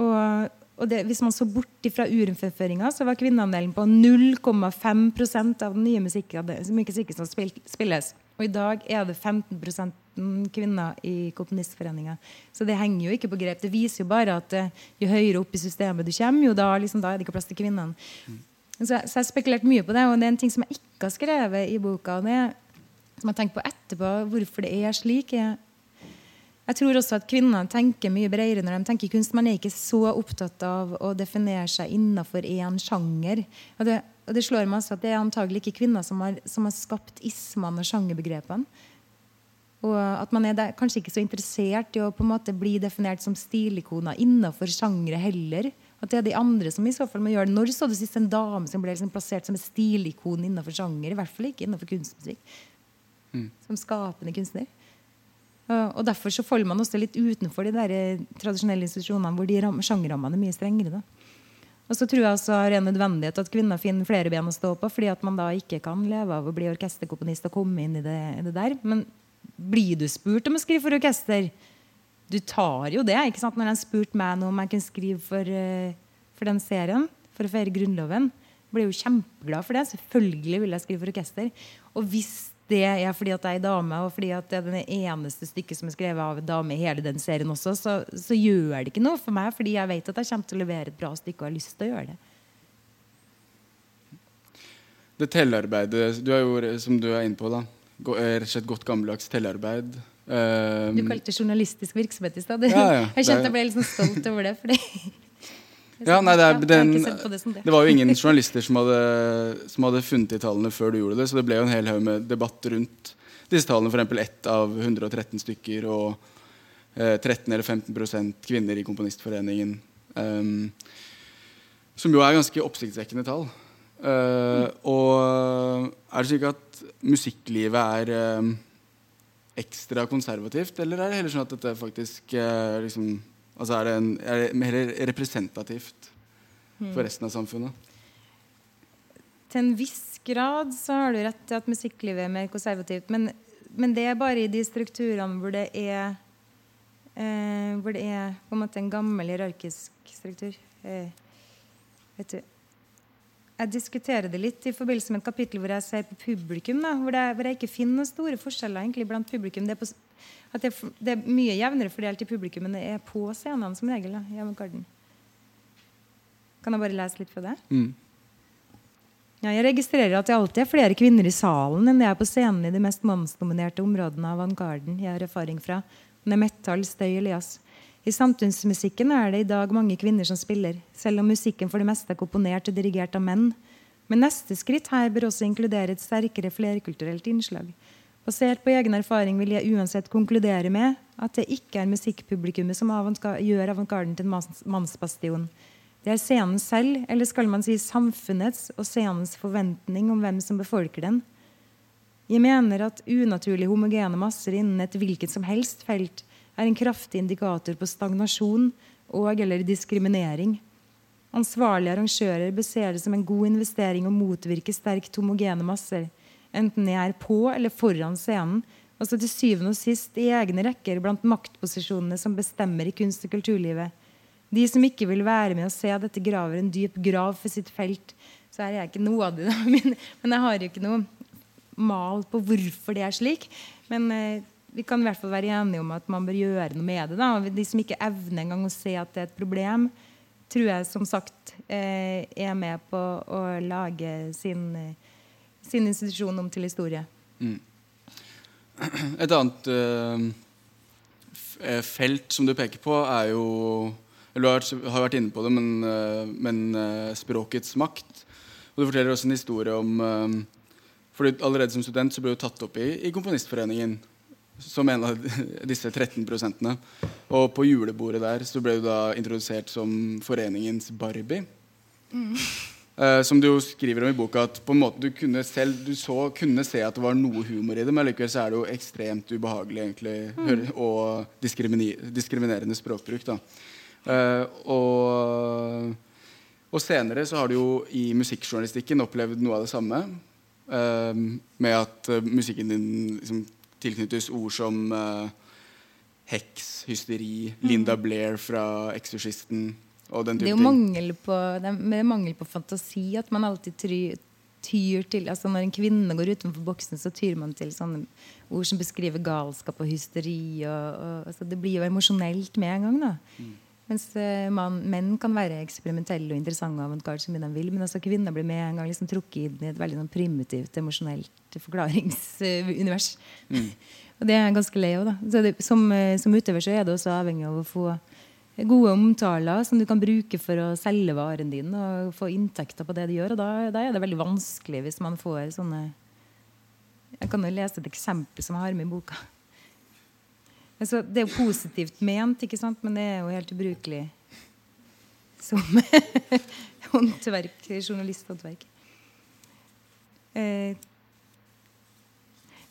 Og og det, hvis man så bort fra urfremføringa, så var kvinneandelen på 0,5 av den nye musikken som spilles. Og i dag er det 15% kvinner i Komponistforeninga. Så det henger jo ikke på grep. Det viser jo bare at uh, jo høyere opp i systemet du kommer, jo da, liksom, da er det ikke plass til kvinnene. Mm. Så, så, jeg har spekulert mye på det, og det er en ting som jeg ikke har skrevet i boka. og det som jeg tenker på etterpå, hvorfor det er slik, er jeg tror også at kvinner tenker mye bredere når de tenker kunst. Man er ikke så opptatt av å definere seg innenfor én sjanger. Og det, og det, slår meg også at det er antagelig ikke kvinner som har, som har skapt ismene og sjangerbegrepene. Og at man er der, kanskje ikke så interessert i å på en måte bli definert som stilikoner innenfor sjangre heller. At det er de andre som i så fall må gjøre det. Når så du sist en dame som ble liksom plassert som et stilikon innenfor sjanger? I hvert fall ikke innenfor kunstmusikk. Mm. Som skapende kunstner. Og Derfor så faller man også litt utenfor de der eh, tradisjonelle institusjonene hvor de sjangerrammene er mye strengere. Da. Og så tror jeg også er en nødvendighet at kvinner finner flere ben å stå på, fordi at man da ikke kan leve av å bli orkesterkomponist og komme inn i det, det, der. Men blir du spurt om å skrive for orkester, du tar jo det. ikke sant? Når de spurte meg nå om jeg kunne skrive for, eh, for den serien, for å feire Grunnloven, ble jo kjempeglad for det. Selvfølgelig vil jeg skrive for orkester. Og hvis det er fordi at jeg er dame, og fordi at det er det eneste stykket som er skrevet av en dame i hele den serien også, så, så gjør det ikke noe for meg, fordi jeg vet at jeg kommer til å levere et bra stykke og har lyst til å gjøre det. Det tellearbeidet du har gjort, som du er inne på, da, er rett og slett godt gammeldags tellearbeid. Um, Du kalte det journalistisk virksomhet i stad. Ja, ja, (laughs) Jeg kjente jeg ble litt sånn stolt over det. Fordi ja, nei, det, er, den, det var jo ingen (laughs) journalister som hadde, som hadde funnet de tallene før du gjorde det, så det ble jo en hel haug med debatt rundt disse tallene. F.eks. ett av 113 stykker og eh, 13 eller 15% kvinner i Komponistforeningen. Um, som jo er ganske oppsiktsvekkende tall. Eh, og er det slik at musikklivet er um, ekstra konservativt, eller er det heller sånn at dette faktisk uh, liksom, altså er, det en, er det mer representativt for resten av samfunnet? Til en viss grad så har du rett til at musikklivet er mer konservativt. Men, men det er bare i de strukturene hvor det er eh, Hvor det er på en måte en gammel hierarkisk struktur. Eh, vet du jeg diskuterer det litt i forbindelse med et kapittel hvor jeg ser på publikum. Da, hvor, det, hvor jeg ikke finner noen store forskjeller egentlig blant publikum. Det er, på, at det, det er mye jevnere fordelt i publikum, men det er på scenene som regel. Kan jeg bare lese litt fra det? Mm. Ja, jeg registrerer at det alltid er flere kvinner i salen enn det er på scenen i de mest mannsdominerte områdene av avantgarden jeg har erfaring fra. Det er metall, støy og jazz. I samfunnsmusikken er det i dag mange kvinner som spiller, selv om musikken for det meste er komponert og dirigert av menn. Men neste skritt her bør også inkludere et sterkere flerkulturelt innslag. Basert på egen erfaring vil jeg uansett konkludere med at det ikke er musikkpublikummet som gjør avantgarden til en mannsbastion. Det er scenen selv, eller skal man si samfunnets og scenens forventning om hvem som befolker den. Jeg mener at unaturlig homogene masser innen et hvilket som helst felt er en kraftig indikator på stagnasjon og eller diskriminering. Ansvarlige arrangører bør se det som en god investering å motvirke sterkt homogene masser, enten de er på eller foran scenen, og så til syvende og sist i egne rekker blant maktposisjonene som bestemmer i kunst- og kulturlivet. De som ikke vil være med og se dette graver en dyp grav for sitt felt. Så er jeg ikke noe av det. (laughs) Men, men jeg har jo ikke noe mal på hvorfor det er slik. Men eh, vi kan i hvert fall være enige om at man bør gjøre noe med det. Da. De som ikke evner engang å se at det er et problem, tror jeg som sagt eh, er med på å lage sin, eh, sin institusjon om til historie. Et annet uh, felt som du peker på, er jo Du har, har vært inne på det, men, uh, men uh, språkets makt. Og Du forteller også en historie om for Allerede som student så ble du tatt opp i, i Komponistforeningen som en av (laughs) disse 13 prosentene. Og på julebordet der så ble du da introdusert som foreningens Barbie. Eh, som du jo skriver om i boka, at på en måte du kunne selv du så, kunne se at det var noe humor i det, men likevel så er det jo ekstremt ubehagelig egentlig, høre- og diskriminerende språkbruk. da. Uh, og, og senere så har du jo i musikkjournalistikken opplevd noe av det samme. Uh, med at musikken din liksom, tilknyttes ord som heks, hysteri, Linda Blair fra Eksorsisten Det er jo mangel på, det er det mangel på fantasi at man alltid try, tyr til altså Når en kvinne går utenfor boksen, så tyr man til sånne ord som beskriver galskap og hysteri. Og, og, altså det blir jo emosjonelt med en gang. da Mens eh, man, menn kan være eksperimentelle og interessante og avantgarde så mye de vil. Men altså kvinner blir med en gang liksom trukket inn i et veldig sånn primitivt, emosjonelt forklaringsunivers. (laughs) og det er jeg ganske lei av. da så det, som, eh, som utøver så er det også avhengig av å få gode omtaler som du kan bruke for å selge varen din og få inntekter på det du gjør. Og da, da er det veldig vanskelig hvis man får sånne Jeg kan jo lese et eksempel som jeg har med i boka. Altså, det er jo positivt ment, ikke sant? men det er jo helt ubrukelig som (laughs) håndverk, journalisthåndverk. Eh,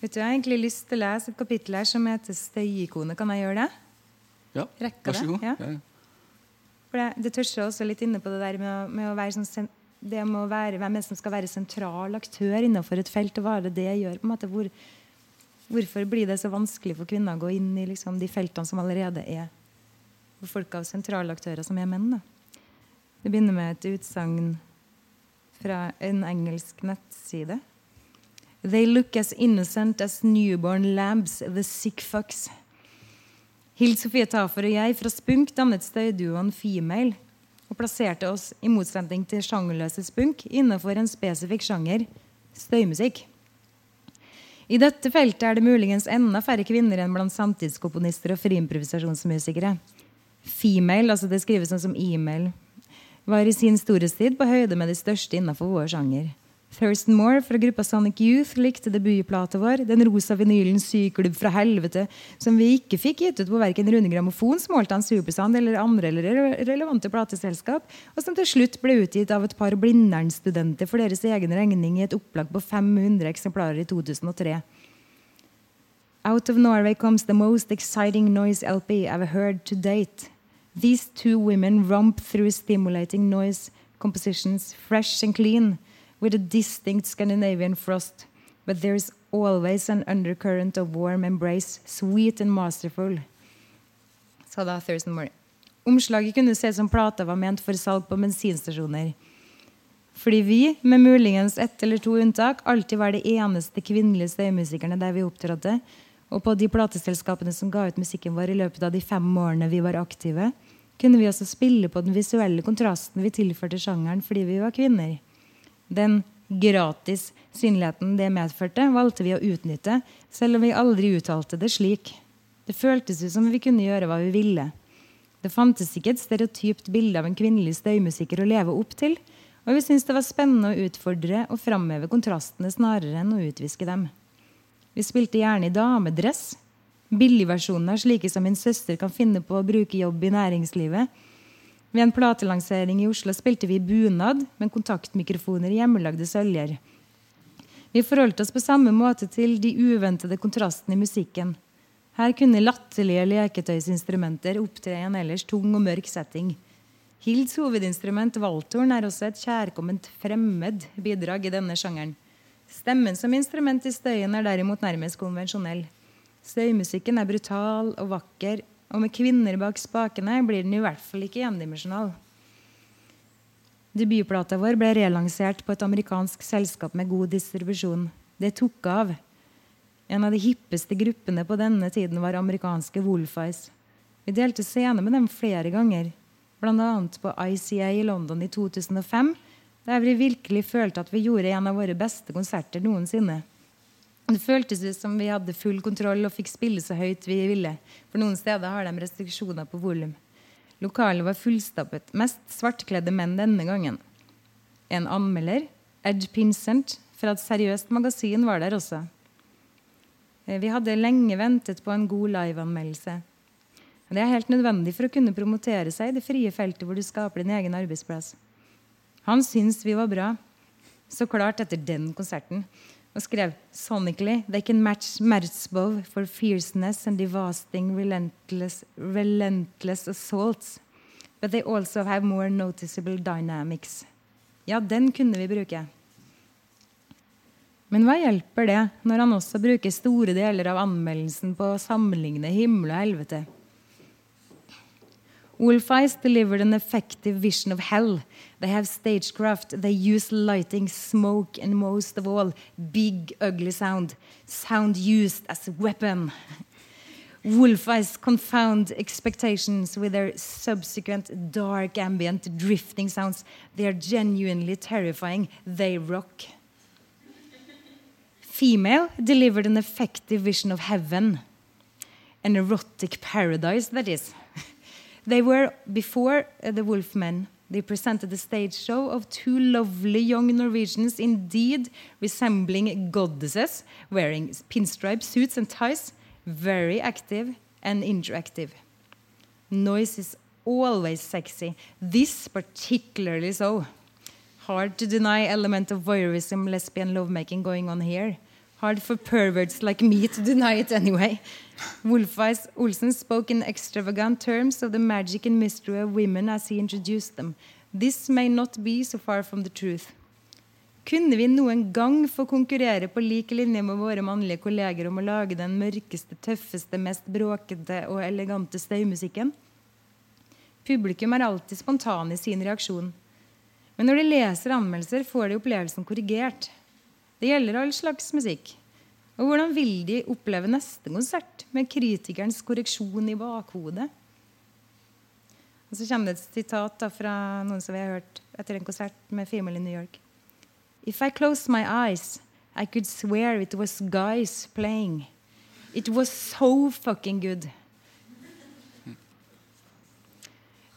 vet du, Jeg har egentlig lyst til å lese et kapittel her som heter 'Støyikonet'. Kan jeg gjøre det? Ja, så det? Ja. For det, det tørster også litt inne på det der med å, med å være sånn sen- det med å være, Hvem er det som skal være sentral aktør innenfor et felt, og hva er det det gjør? på en måte, hvor, Hvorfor blir det så vanskelig for kvinner å gå inn i liksom, de feltene som allerede er folk av sentrale aktører, som er menn? Da? Det begynner med et utsagn fra en engelsk nettside. They look as innocent as newborn lambs, the sick fucks. Hild Sofie Tafer og jeg fra Spunk dannet støyduoen Female og plasserte oss, i motsetning til sjangerløse Spunk, innenfor en spesifikk sjanger støymusikk. I dette feltet er det muligens enda færre kvinner enn blant samtidskomponister og friimprovisasjonsmusikere. Female, altså det skrives sånn som e-mail, var i sin storhetstid på høyde med de største innenfor vår sjanger. Thurston Moore fra gruppa Sonic Youth likte debutplata vår, den rosa vinylen Syklubb fra helvete, som vi ikke fikk gitt ut på verken Rune Grammofon, Smalltown Supersand eller andre eller relevante plateselskap, og som til slutt ble utgitt av et par Blindern-studenter for deres egen regning i et opplag på 500 eksemplarer i 2003. Out of Norway comes the most exciting noise LP I've heard to date. These two women romp through stimulating noise compositions, fresh and clean with a distinct Scandinavian frost, but there is always an undercurrent of warm embrace, sweet and masterful. Sa da Thurston Moore. Omslaget kunne se som plata var ment for salg på bensinstasjoner. Fordi vi, med muligens ett eller to unntak, alltid var de eneste kvinnelige støymusikerne der vi opptrådte. Og på de plateselskapene som ga ut musikken vår i løpet av de fem årene vi var aktive, kunne vi også spille på den visuelle kontrasten vi tilførte sjangeren fordi vi var kvinner. Den gratis synligheten det medførte, valgte vi å utnytte, selv om vi aldri uttalte det slik. Det føltes ut som vi kunne gjøre hva vi ville. Det fantes ikke et stereotypt bilde av en kvinnelig støymusiker å leve opp til, og vi syntes det var spennende å utfordre og framheve kontrastene snarere enn å utviske dem. Vi spilte gjerne i damedress, billigversjoner slike som min søster kan finne på å bruke jobb i næringslivet, ved en platelansering i Oslo spilte vi bunad med kontaktmikrofoner i hjemmelagde søljer. Vi forholdt oss på samme måte til de uventede kontrastene i musikken. Her kunne latterlige leketøysinstrumenter opptre i en ellers tung og mørk setting. Hilds hovedinstrument, valtoren, er også et kjærkomment fremmed bidrag i denne sjangeren. Stemmen som instrument i støyen er derimot nærmest konvensjonell. Støymusikken er brutal og vakker, og med kvinner bak spakene blir den i hvert fall ikke endimensjonal. Debutplata vår ble relansert på et amerikansk selskap med god distribusjon. Det tok av. En av de hippeste gruppene på denne tiden var amerikanske Wolfies. Vi delte scene med dem flere ganger, bl.a. på ICA i London i 2005, der vi virkelig følte at vi gjorde en av våre beste konserter noensinne. Det føltes ut som vi hadde full kontroll og fikk spille så høyt vi ville. For noen steder har de restriksjoner på volum. Lokalet var fullstappet. Mest svartkledde menn denne gangen. En anmelder, Ed Pincent, fra et seriøst magasin, var der også. Eh, vi hadde lenge ventet på en god liveanmeldelse. Det er helt nødvendig for å kunne promotere seg i det frie feltet hvor du skaper din egen arbeidsplass. Han syntes vi var bra. Så klart etter den konserten og skrev sonically they can match Merzbov for fierceness and devastating relentless, relentless assaults. But they also have more noticeable dynamics. Ja, den kunne vi bruke. Men hva hjelper det når han også bruker store deler av anmeldelsen på å sammenligne himmel og helvete? Wolfies delivered an effective vision of hell. They have stagecraft, they use lighting, smoke, and most of all, big, ugly sound. Sound used as a weapon. Wolfeis confound expectations with their subsequent dark, ambient, drifting sounds. They are genuinely terrifying. They rock. Female delivered an effective vision of heaven. An erotic paradise, that is. They were, before uh, the Wolfmen, they presented a stage show of two lovely young Norwegians, indeed resembling goddesses, wearing pinstripe suits and ties, very active and interactive. Noise is always sexy, this particularly so. Hard to deny element of voyeurism, lesbian lovemaking going on here. Hard for perverts like me to deny it anyway. Wolfeis Olsen spoke in extravagant terms of the magic and mystery of women as he introduced them. This may not be so far from the truth. Kunne vi noen gang få konkurrere på lik linje med våre mannlige kolleger om å lage den mørkeste, tøffeste, mest bråkete og elegante støymusikken? Publikum er alltid spontan i sin reaksjon. Men når de leser anmeldelser, får de opplevelsen korrigert. Det gjelder all slags musikk. Og hvordan vil de oppleve neste konsert med kritikerens korreksjon i bakhodet? Og Så kommer det et sitat fra noen som vi har hørt etter en konsert med Female in New York. If I close my eyes, I could swear it was guys playing. It was so fucking good.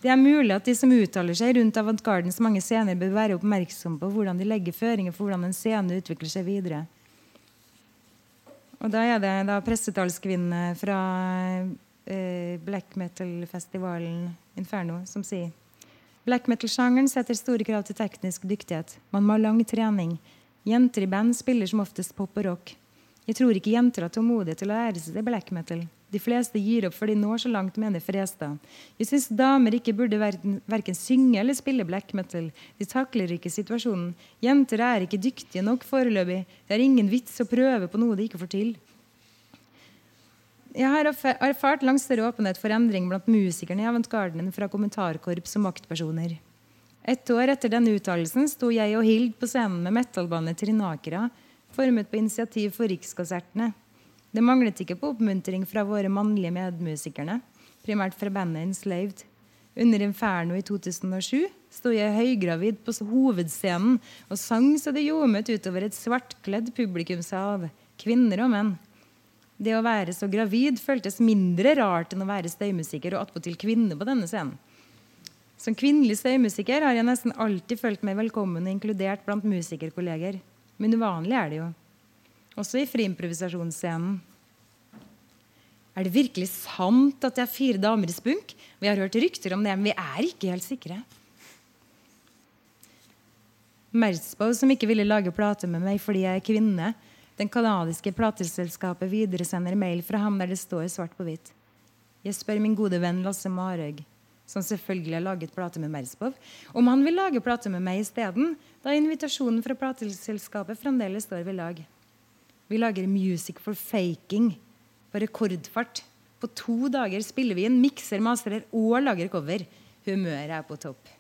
Det er mulig at de som uttaler seg rundt avantgardens mange scener, bør være oppmerksomme på hvordan de legger føringer for hvordan en scene utvikler seg videre. Og da er det da pressetalskvinne fra eh, black metal-festivalen Inferno som sier Black metal-sjangeren setter store krav til teknisk dyktighet. Man må ha lang trening. Jenter i band spiller som oftest pop og rock. Jeg tror ikke jenter har tålmodighet til å lære seg black metal. De fleste gir opp, for de når så langt, mener Frestad. Jeg syns damer ikke burde verken synge eller spille black metal. De takler ikke situasjonen. Jenter er ikke dyktige nok foreløpig. Det er ingen vits å prøve på noe de ikke får til. Jeg har erfart langt større åpenhet for endring blant musikerne i avantgarden fra kommentarkorps og maktpersoner. Et år etter denne uttalelsen sto jeg og Hild på scenen med metallbandet Trinakera formet på initiativ for Rikskonsertene. Det manglet ikke på oppmuntring fra våre mannlige medmusikerne, primært fra bandet Enslaved. Under Inferno i 2007 sto jeg høygravid på hovedscenen og sang så det ljomet utover et svartkledd publikumshav, kvinner og menn. Det å være så gravid føltes mindre rart enn å være støymusiker og attpåtil kvinne på denne scenen. Som kvinnelig støymusiker har jeg nesten alltid følt meg velkommen og inkludert blant musikerkolleger. Men uvanlig er det jo. Også i friimprovisasjonsscenen. Er det virkelig sant at det er fire damer i spunk? Vi har hørt rykter om det, men vi er ikke helt sikre. Merzbow, som ikke ville lage plate med meg fordi jeg er kvinne. Den canadiske plateselskapet videresender mail fra ham der det står svart på hvitt. Jeg spør min gode venn Lasse Marhaug som selvfølgelig har laget plate med Merzbow, om han vil lage plate med meg isteden, da invitasjonen fra plateselskapet fremdeles står ved lag. Vi lager music for faking på rekordfart. På to dager spiller vi inn, mikser, masterer og lager cover. Humøret er på topp.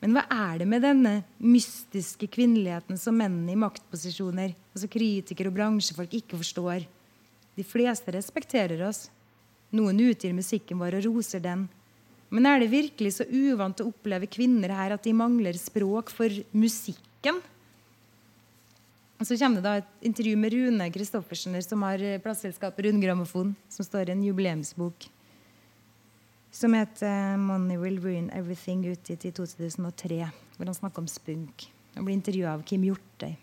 Men hva er det med denne mystiske kvinneligheten som mennene i maktposisjoner, altså kritikere og bransjefolk, ikke forstår? De fleste respekterer oss. Noen utgir musikken vår og roser den. Men er det virkelig så uvant å oppleve kvinner her at de mangler språk for musikken? Og Så kommer det da et intervju med Rune Christoffersen, som har plateselskapet Rundgrammofon, som står i en jubileumsbok som heter 'Money Will Ruin Everything', utgitt i 2003, hvor han snakker om spunk. Han blir intervjua av Kim Hjortøy.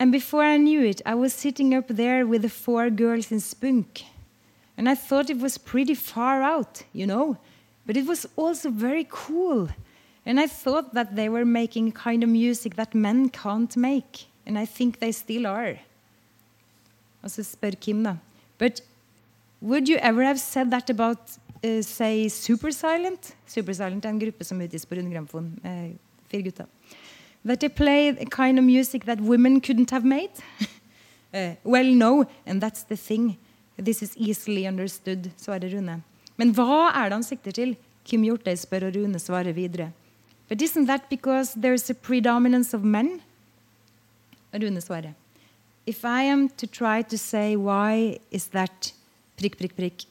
And before I knew it, I was sitting up there with the four girls in spunk. And I thought it was pretty far out, you know. But it was also very cool. And I thought that they were making kind of music that men can't make. And I think they still are. Og så spør Kim, da. But would you ever have said that about, uh, say, Super Silent? Super Silent er en gruppe som utgis på Rundgrammofon. Eh, fire gutter. That they play a kind of music that women couldn't have made? uh, (laughs) well, no, and that's the thing. This is easily understood, svarer Rune. Men hva er det han sikter til? Kim Hjortøy spør, og Rune svarer videre. But isn't that because there's a predominance of men? Rune svarer. If I am to try to say why is that prikk, prikk, prikk,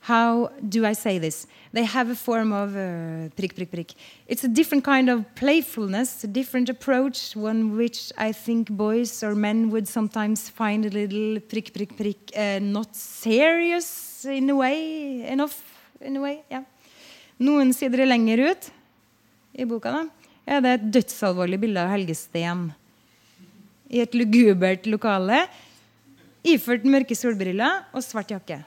how do I say this? They have a form of uh, prick, prick, prick. It's a different kind of playfulness, a different approach, one which I think boys or men would sometimes find a little prick, prick, prick, uh, not serious in a way, enough in a way. Yeah. Noen sider lenger ut i boka da, er det et dødsalvorlig bilde av Helge Steen i et lugubert lokale, iført mørke solbriller og svart jakke.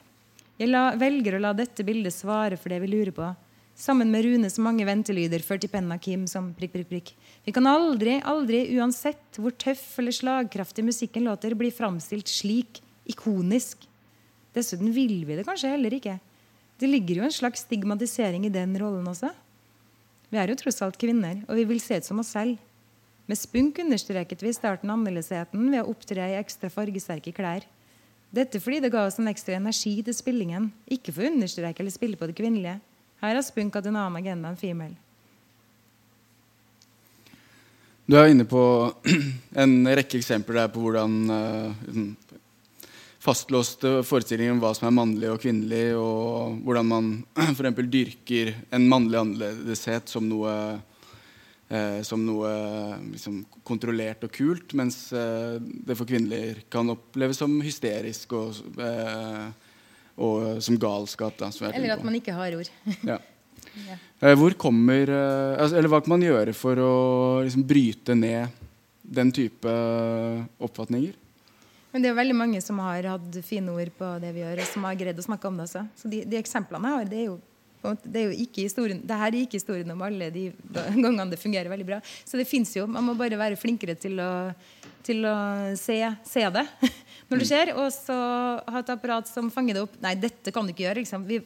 Jeg la, velger å la dette bildet svare for det vi lurer på. Sammen med Runes mange ventelyder ført i penna Kim som prikk, prikk, prikk. Vi kan aldri, aldri, uansett hvor tøff eller slagkraftig musikken låter, bli framstilt slik ikonisk. Dessuten vil vi det kanskje heller ikke. Det ligger jo en slags stigmatisering i den rollen også. Vi er jo tross alt kvinner, og vi vil se ut som oss selv. Med spunk understreket vi starten annerledesheten ved å opptre i ekstra fargesterke klær. Dette fordi det ga oss en ekstra energi til spillingen, ikke for å understreke eller spille på det kvinnelige. Her har Spunk hatt en annen agenda enn female. Du er inne på (clears throat) en rekke eksempler der på hvordan uh, fastlåste forestillinger om hva som er mannlig og kvinnelig, og hvordan man (clears throat) f.eks. dyrker en mannlig annerledeshet som noe, eh, som noe liksom, kontrollert og kult, mens eh, det for kvinner kan oppleves som hysterisk og, eh, og som galskap. Da, som eller at man ikke har ord. ja. (laughs) Ja. Eh, kommer, eh, altså, eller Hva kan man gjøre for å liksom, bryte ned den type oppfatninger? Men det er jo veldig mange som har hatt fine ord på det vi gjør, og som har greid å snakke om det også. Så de, de eksemplene jeg har, det er jo det, er jo ikke historien, det her er ikke historien om alle de gangene det fungerer veldig bra. Så det fins jo. Man må bare være flinkere til å, til å se, se, det (laughs) når det skjer. Og så ha et apparat som fanger det opp. Nei, dette kan du ikke gjøre. Liksom. Vi,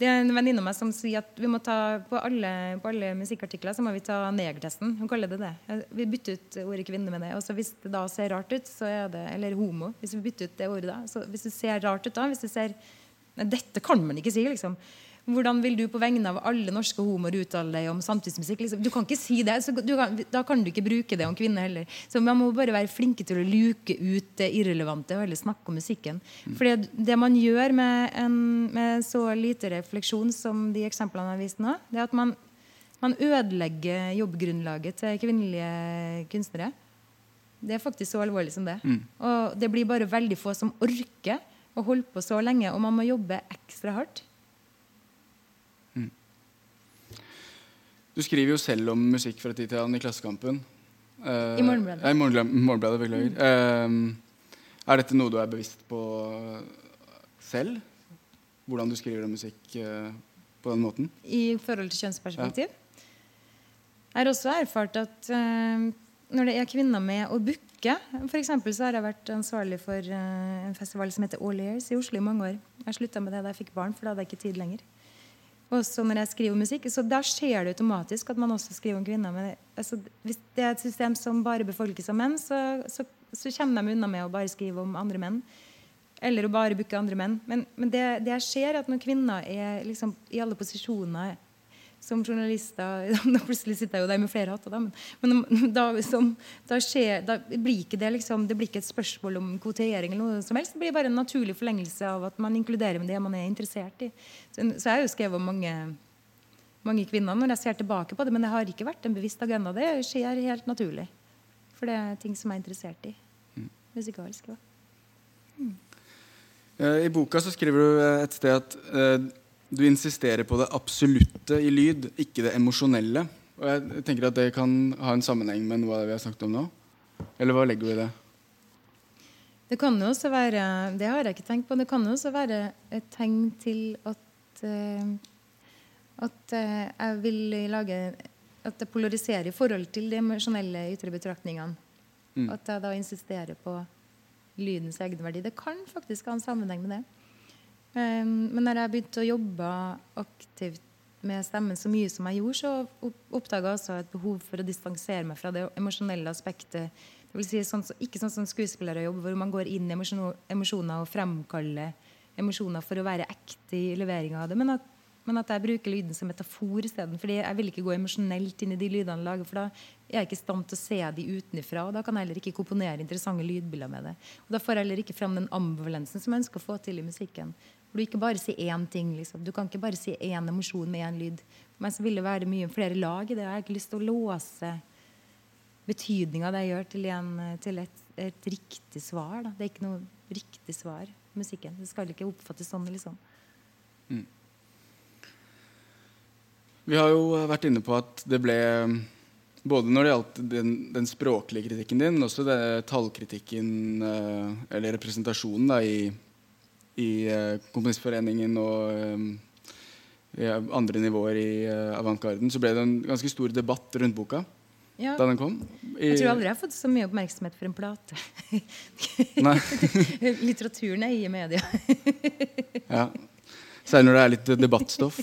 det er en venninne av meg som sier at vi må ta på alle, på alle musikkartikler så må vi ta negertesten. Hun kaller det det. Vi bytter ut ordet kvinne med det. Og så hvis det da ser rart ut, så er det Eller homo. Hvis vi bytter ut det ordet da. Så hvis det ser rart ut da, hvis det ser dette kan man ikke si, liksom. Hvordan vil du på vegne av alle norske homoer uttale deg om samtidsmusikk? Liksom? Du kan ikke si det, kan, Da kan du ikke bruke det om kvinner heller. Så Man må bare være flinke til å luke ut det irrelevante og heller snakke om musikken. Mm. For det man gjør med, en, med, så lite refleksjon som de eksemplene jeg har vist nå, det er at man, man ødelegger jobbgrunnlaget til kvinnelige kunstnere. Det er faktisk så alvorlig som det. Mm. Og det blir bare veldig få som orker å holde på så lenge, og man må jobbe ekstra hardt. Du skriver jo selv om musikk fra tid til annen i Klassekampen. Uh, I Morgenbladet. Ja, i Morgenbladet, beklager. Mm. Uh, er dette noe du er bevisst på selv? Hvordan du skriver om musikk uh, på den måten? I forhold til kjønnsperspektiv? Ja. Jeg har også erfart at når det er kvinner med å booke F.eks. så har jeg vært ansvarlig for en festival som heter All Years i Oslo i mange år. Jeg slutta med det da jeg fikk barn, for da hadde jeg ikke tid lenger. Også når jeg skriver musikk. Så da skjer det automatisk at man også skriver om kvinner. Men altså, hvis det er et system som bare befolkes av menn, så, så, så kommer de unna med å bare skrive om andre menn. Eller å bare booke andre menn. Men, men det, det skjer at når kvinner er liksom, i alle posisjoner som journalister Da (laughs) plutselig sitter jeg jo der med flere hatter, da. Men, men (laughs) da, som, da, skjer, da, blir ikke det liksom, det blir ikke et spørsmål om kvotering eller noe som helst. Det blir bare en naturlig forlengelse av at man inkluderer med det man er interessert i. Så, så jeg har jo skrevet om mange, mange kvinner når jeg ser tilbake på det, men det har ikke vært en bevisst agenda. Det skjer helt naturlig. For det er ting som jeg er interessert i. Mm. Musikalsk. Ja. Mm. I boka så skriver du et sted at uh, du insisterer på det absolutte i lyd, ikke det emosjonelle. Og jeg tenker at Det kan ha en sammenheng med noe vi har snakket om nå. Eller hva legger du i det? Det kan jo også være det har jeg ikke tenkt på, det kan jo også være et tegn til at, uh, at uh, jeg vil lage At det polariserer i forhold til de emosjonelle ytre betraktningene. Mm. At jeg da insisterer på lydens egenverdi. Det kan faktisk ha en sammenheng med det. Um, men når jeg begynte å jobbe aktivt med stemmen så mye som jeg gjorde, så oppdaga jeg også et behov for å distansere meg fra det emosjonelle aspektet. Det vil si sånn, ikke sånn som skuespillere jobber, hvor man går inn i emosjoner og fremkaller emosjoner for å være ekte i leveringa av det. Men at, men at, jeg bruker lyden som metafor isteden. fordi jeg vil ikke gå emosjonelt inn i de lydene jeg lager, for da er jeg ikke i stand til å se de utenfra. Og da kan jeg heller ikke komponere interessante lydbilder med det. Og da får jeg heller ikke fram den ambivalensen som jeg ønsker å få til i musikken. For du ikke bare sier én ting. Liksom. Du kan ikke bare si én emosjon med én lyd. Men så vil det være mye flere lag i det. Jeg har ikke lyst til å låse betydninga det jeg gjør, til, en, til et, et, riktig svar. Da. Det er ikke noe riktig svar, musikken. Det skal ikke oppfattes sånn. liksom. Mm. Vi har jo vært inne på at det ble både når det gjaldt den, den språklige kritikken din, men også det, tallkritikken, eh, eller representasjonen da, i i uh, Komponistforeningen og um, andre nivåer i uh, avantgarden, så ble det en ganske stor debatt rundt boka ja. da den kom. I, jeg tror aldri jeg har fått så mye oppmerksomhet for en plate. (laughs) (laughs) Litteraturen er i media. (laughs) ja. Særlig når det er litt debattstoff.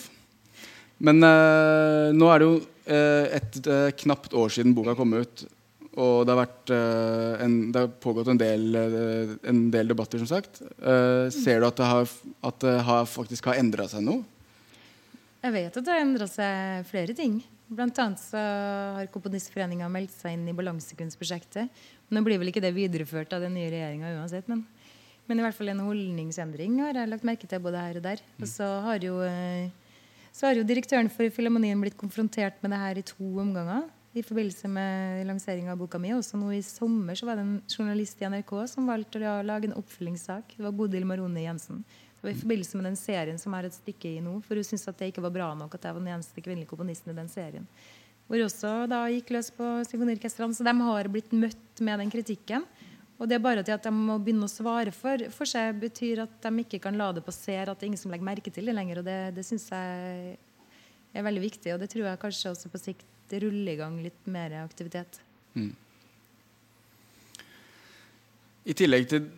Men uh, nå er det jo et knapt år siden boka kom ut. Og det har, vært, uh, en, det har pågått en del, uh, en del, debatter, som sagt. Uh, ser du at det, har, at det har, faktisk har endra seg noe? Jeg vet at det har endra seg flere ting. Blant annet så har Komponistforeninga meldt seg inn i Balansekunstprosjektet. Nå blir vel ikke det videreført av den nye regjeringa uansett, men, men, i hvert fall en holdningsendring har jeg lagt merke til både her og der. Og så har jo, eh, så har jo direktøren for Filharmonien blitt konfrontert med det her i to omganger i forbindelse med lanseringa av boka mi. Også nå i sommer så var det en journalist i NRK som valgte å lage en oppfølgingssak. Det var Bodil Maroni Jensen. Det var i forbindelse med den serien som er et stykke i nå. For hun syntes at det ikke var bra nok at jeg var den eneste kvinnelige komponisten i den serien. Hvor også da gikk løs på symfoniorkestrene. Så de har blitt møtt med den kritikken. Og det er bare at de må begynne å svare for, for seg, betyr at de ikke kan la det passere at det er ingen som legger merke til det lenger. Og det, det syns jeg er veldig viktig. Og det tror jeg kanskje også på sikt ruller i gang litt mer aktivitet. Mm. I tillegg til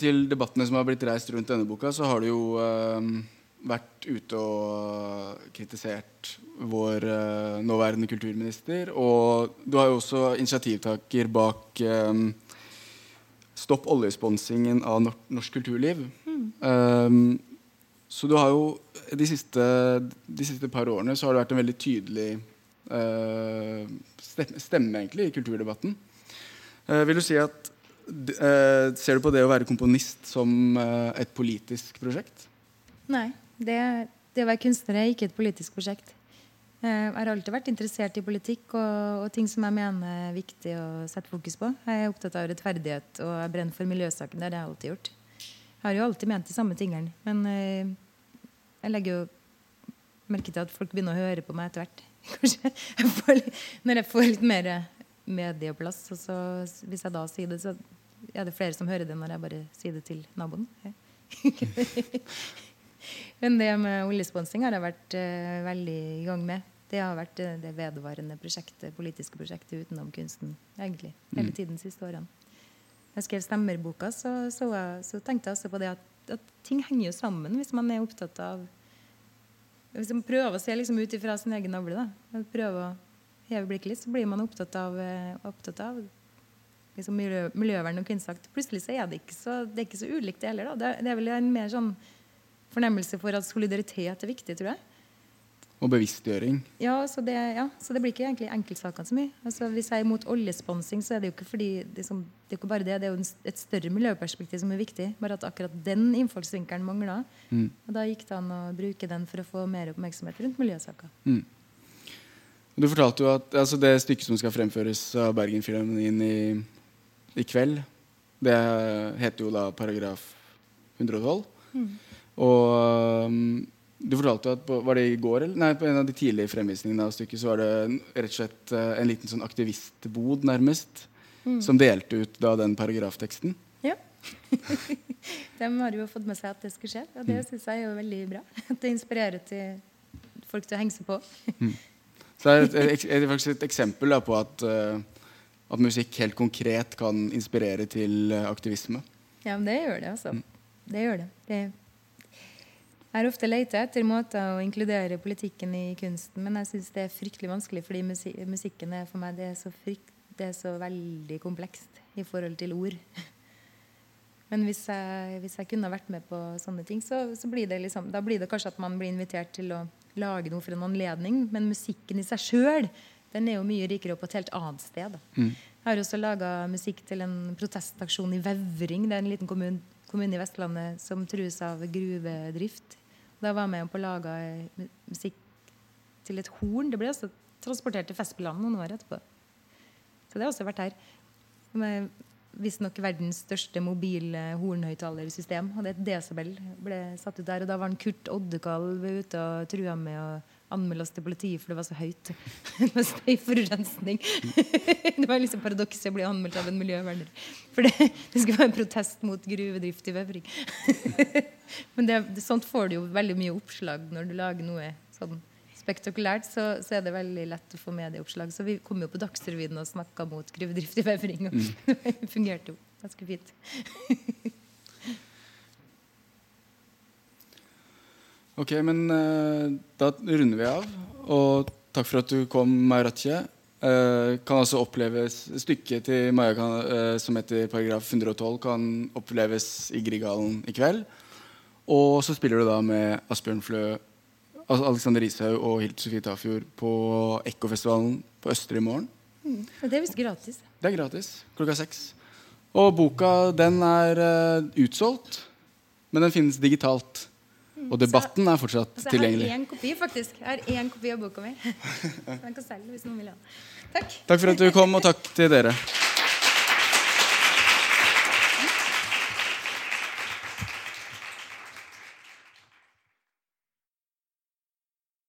til debattene som har blitt reist rundt denne boka, så har du jo uh, vært ute og kritisert vår uh, nåværende kulturminister. Og du har jo også initiativtaker bak um, Stopp oljesponsingen av norsk kulturliv. Mm. Um, så du har jo de siste, de siste, par årene så har det vært en veldig tydelig stemme egentlig i kulturdebatten. vil du si at Uh, ser du på det å være komponist som uh, et politisk prosjekt? Nei. Det, det, å være kunstner er ikke et politisk prosjekt. Jeg har alltid vært interessert i politikk og, og, ting som jeg mener er viktig å sette fokus på. Jeg er opptatt av rettferdighet og jeg brenner for miljøsaken. Det har jeg alltid gjort. Jeg har jo alltid ment de samme tingene. Men jeg legger jo merke til at folk begynner å høre på meg etter hvert. Kanskje jeg får, når jeg får litt mer medieplass. Og så, hvis jeg da sier det, så er det flere som hører det når jeg bare sier det til naboen. (laughs) Men det med oljesponsing har jeg vært uh, veldig i gang med. Det har vært uh, det vedvarende prosjektet, politiske prosjektet utenom kunsten egentlig, hele mm. tiden de siste årene. Jeg skrev stemmerboka, så, så, så, tenkte jeg også på det at, at, ting henger jo sammen hvis man er opptatt av Hvis man prøver å se liksom ut ifra sin egen navle, da. prøver å heve blikket litt, så blir man opptatt av, uh, opptatt av liksom miljø, miljøvern og kunstakt. Plutselig så er det ikke så, det er ikke så ulikt, det heller. Det, det, er vel en mer sånn fornemmelse for at solidaritet er viktig, tror jeg. Og bevisstgjøring. Ja, så det, ja, så det blir ikke egentlig enkeltsakene så mye. Altså, hvis jeg er imot oljesponsing, så er det jo ikke fordi liksom, det er ikke bare det, det er jo et større miljøperspektiv som er viktig. Bare at akkurat den innfallsvinkelen mangla. Mm. Og da gikk det an å bruke den for å få mer oppmerksomhet rundt miljøsaker. Mm. Du fortalte jo at altså det stykket som skal fremføres av Bergenfilharmonien i i kveld. Det heter jo da paragraf 112. Mm. Og um, du fortalte at på, Var det i går? Eller? Nei, på en av de tidlige fremvisningene av stykket så var det rett og slett uh, en liten sånn aktivistbod, nærmest, mm. som delte ut da den paragrafteksten. Ja. (laughs) De har jo fått med seg at det skulle skje, og det mm. syns jeg er jo veldig bra. At (laughs) det inspirerer til folk til å henge seg på. mm. Så det er et, faktisk et, eksempel da, på at uh, at musikk helt konkret kan inspirere til eh, aktivisme. Ja, men det gjør det, altså. Mm. Det gjør det. det jeg har ofte leita etter måter å inkludere politikken i kunsten, men jeg syns det er fryktelig vanskelig, fordi musikken er for meg det er, så frykt, det er så veldig komplekst i forhold til ord. (laughs) Men hvis jeg, hvis jeg kunne vært med på sånne ting, så, så, blir det liksom, da blir det kanskje at man blir invitert til å lage noe for en anledning. Men musikken i seg sjøl den er jo mye rikere på et helt annet sted. Mm. Jeg har også laga musikk til en protestaksjon i Vevring. Det er en liten kommune, kommune i Vestlandet som trues av gruvedrift. Da var jeg med på å lage musikk til et horn. Det ble også transportert til Festspillene noen år etterpå. Så det har også vært her. Med visstnok verdens største mobile hornhøyttalersystem. Og det et desibel ble satt ut der. Og da var en Kurt Oddekalv ute og trua med å anmelde oss til politiet for det var så høyt. (laughs) det var støyforurensning. (laughs) det var liksom paradokset å bli anmeldt av en miljøverner. For det, det skulle være en protest mot gruvedrift i Vevring. (laughs) Men det, sånt får du jo veldig mye oppslag når du lager noe sånn spektakulært. Så, så er det veldig lett å få medieoppslag. Så vi kom jo på Dagsrevyen og snakka mot gruvedrift i Vevring. Og mm. det fungerte jo ganske fint. Ok, men uh, da runder vi av. Og takk for at du kom, Maratje. Uh, kan altså oppleves Stykket til Maja kan, uh, som heter paragraf 112, kan oppleves i Grieghallen i kveld. Og så spiller du da med Asbjørn Flø Alexander Rishaug og Hilt Sofie Tafjord på Ekkofestivalen på Østre i morgen. Mm. det er visst gratis. Det er gratis klokka seks. Og boka den er uh, utsolgt, men den finnes digitalt. Og debatten er fortsatt Altså, jeg har tilgjengelig. én kopi, faktisk. Jeg har én kopi av boka mi. Den kan selge hvis noen vil ha den. Takk. Takk for at du kom, og takk til dere.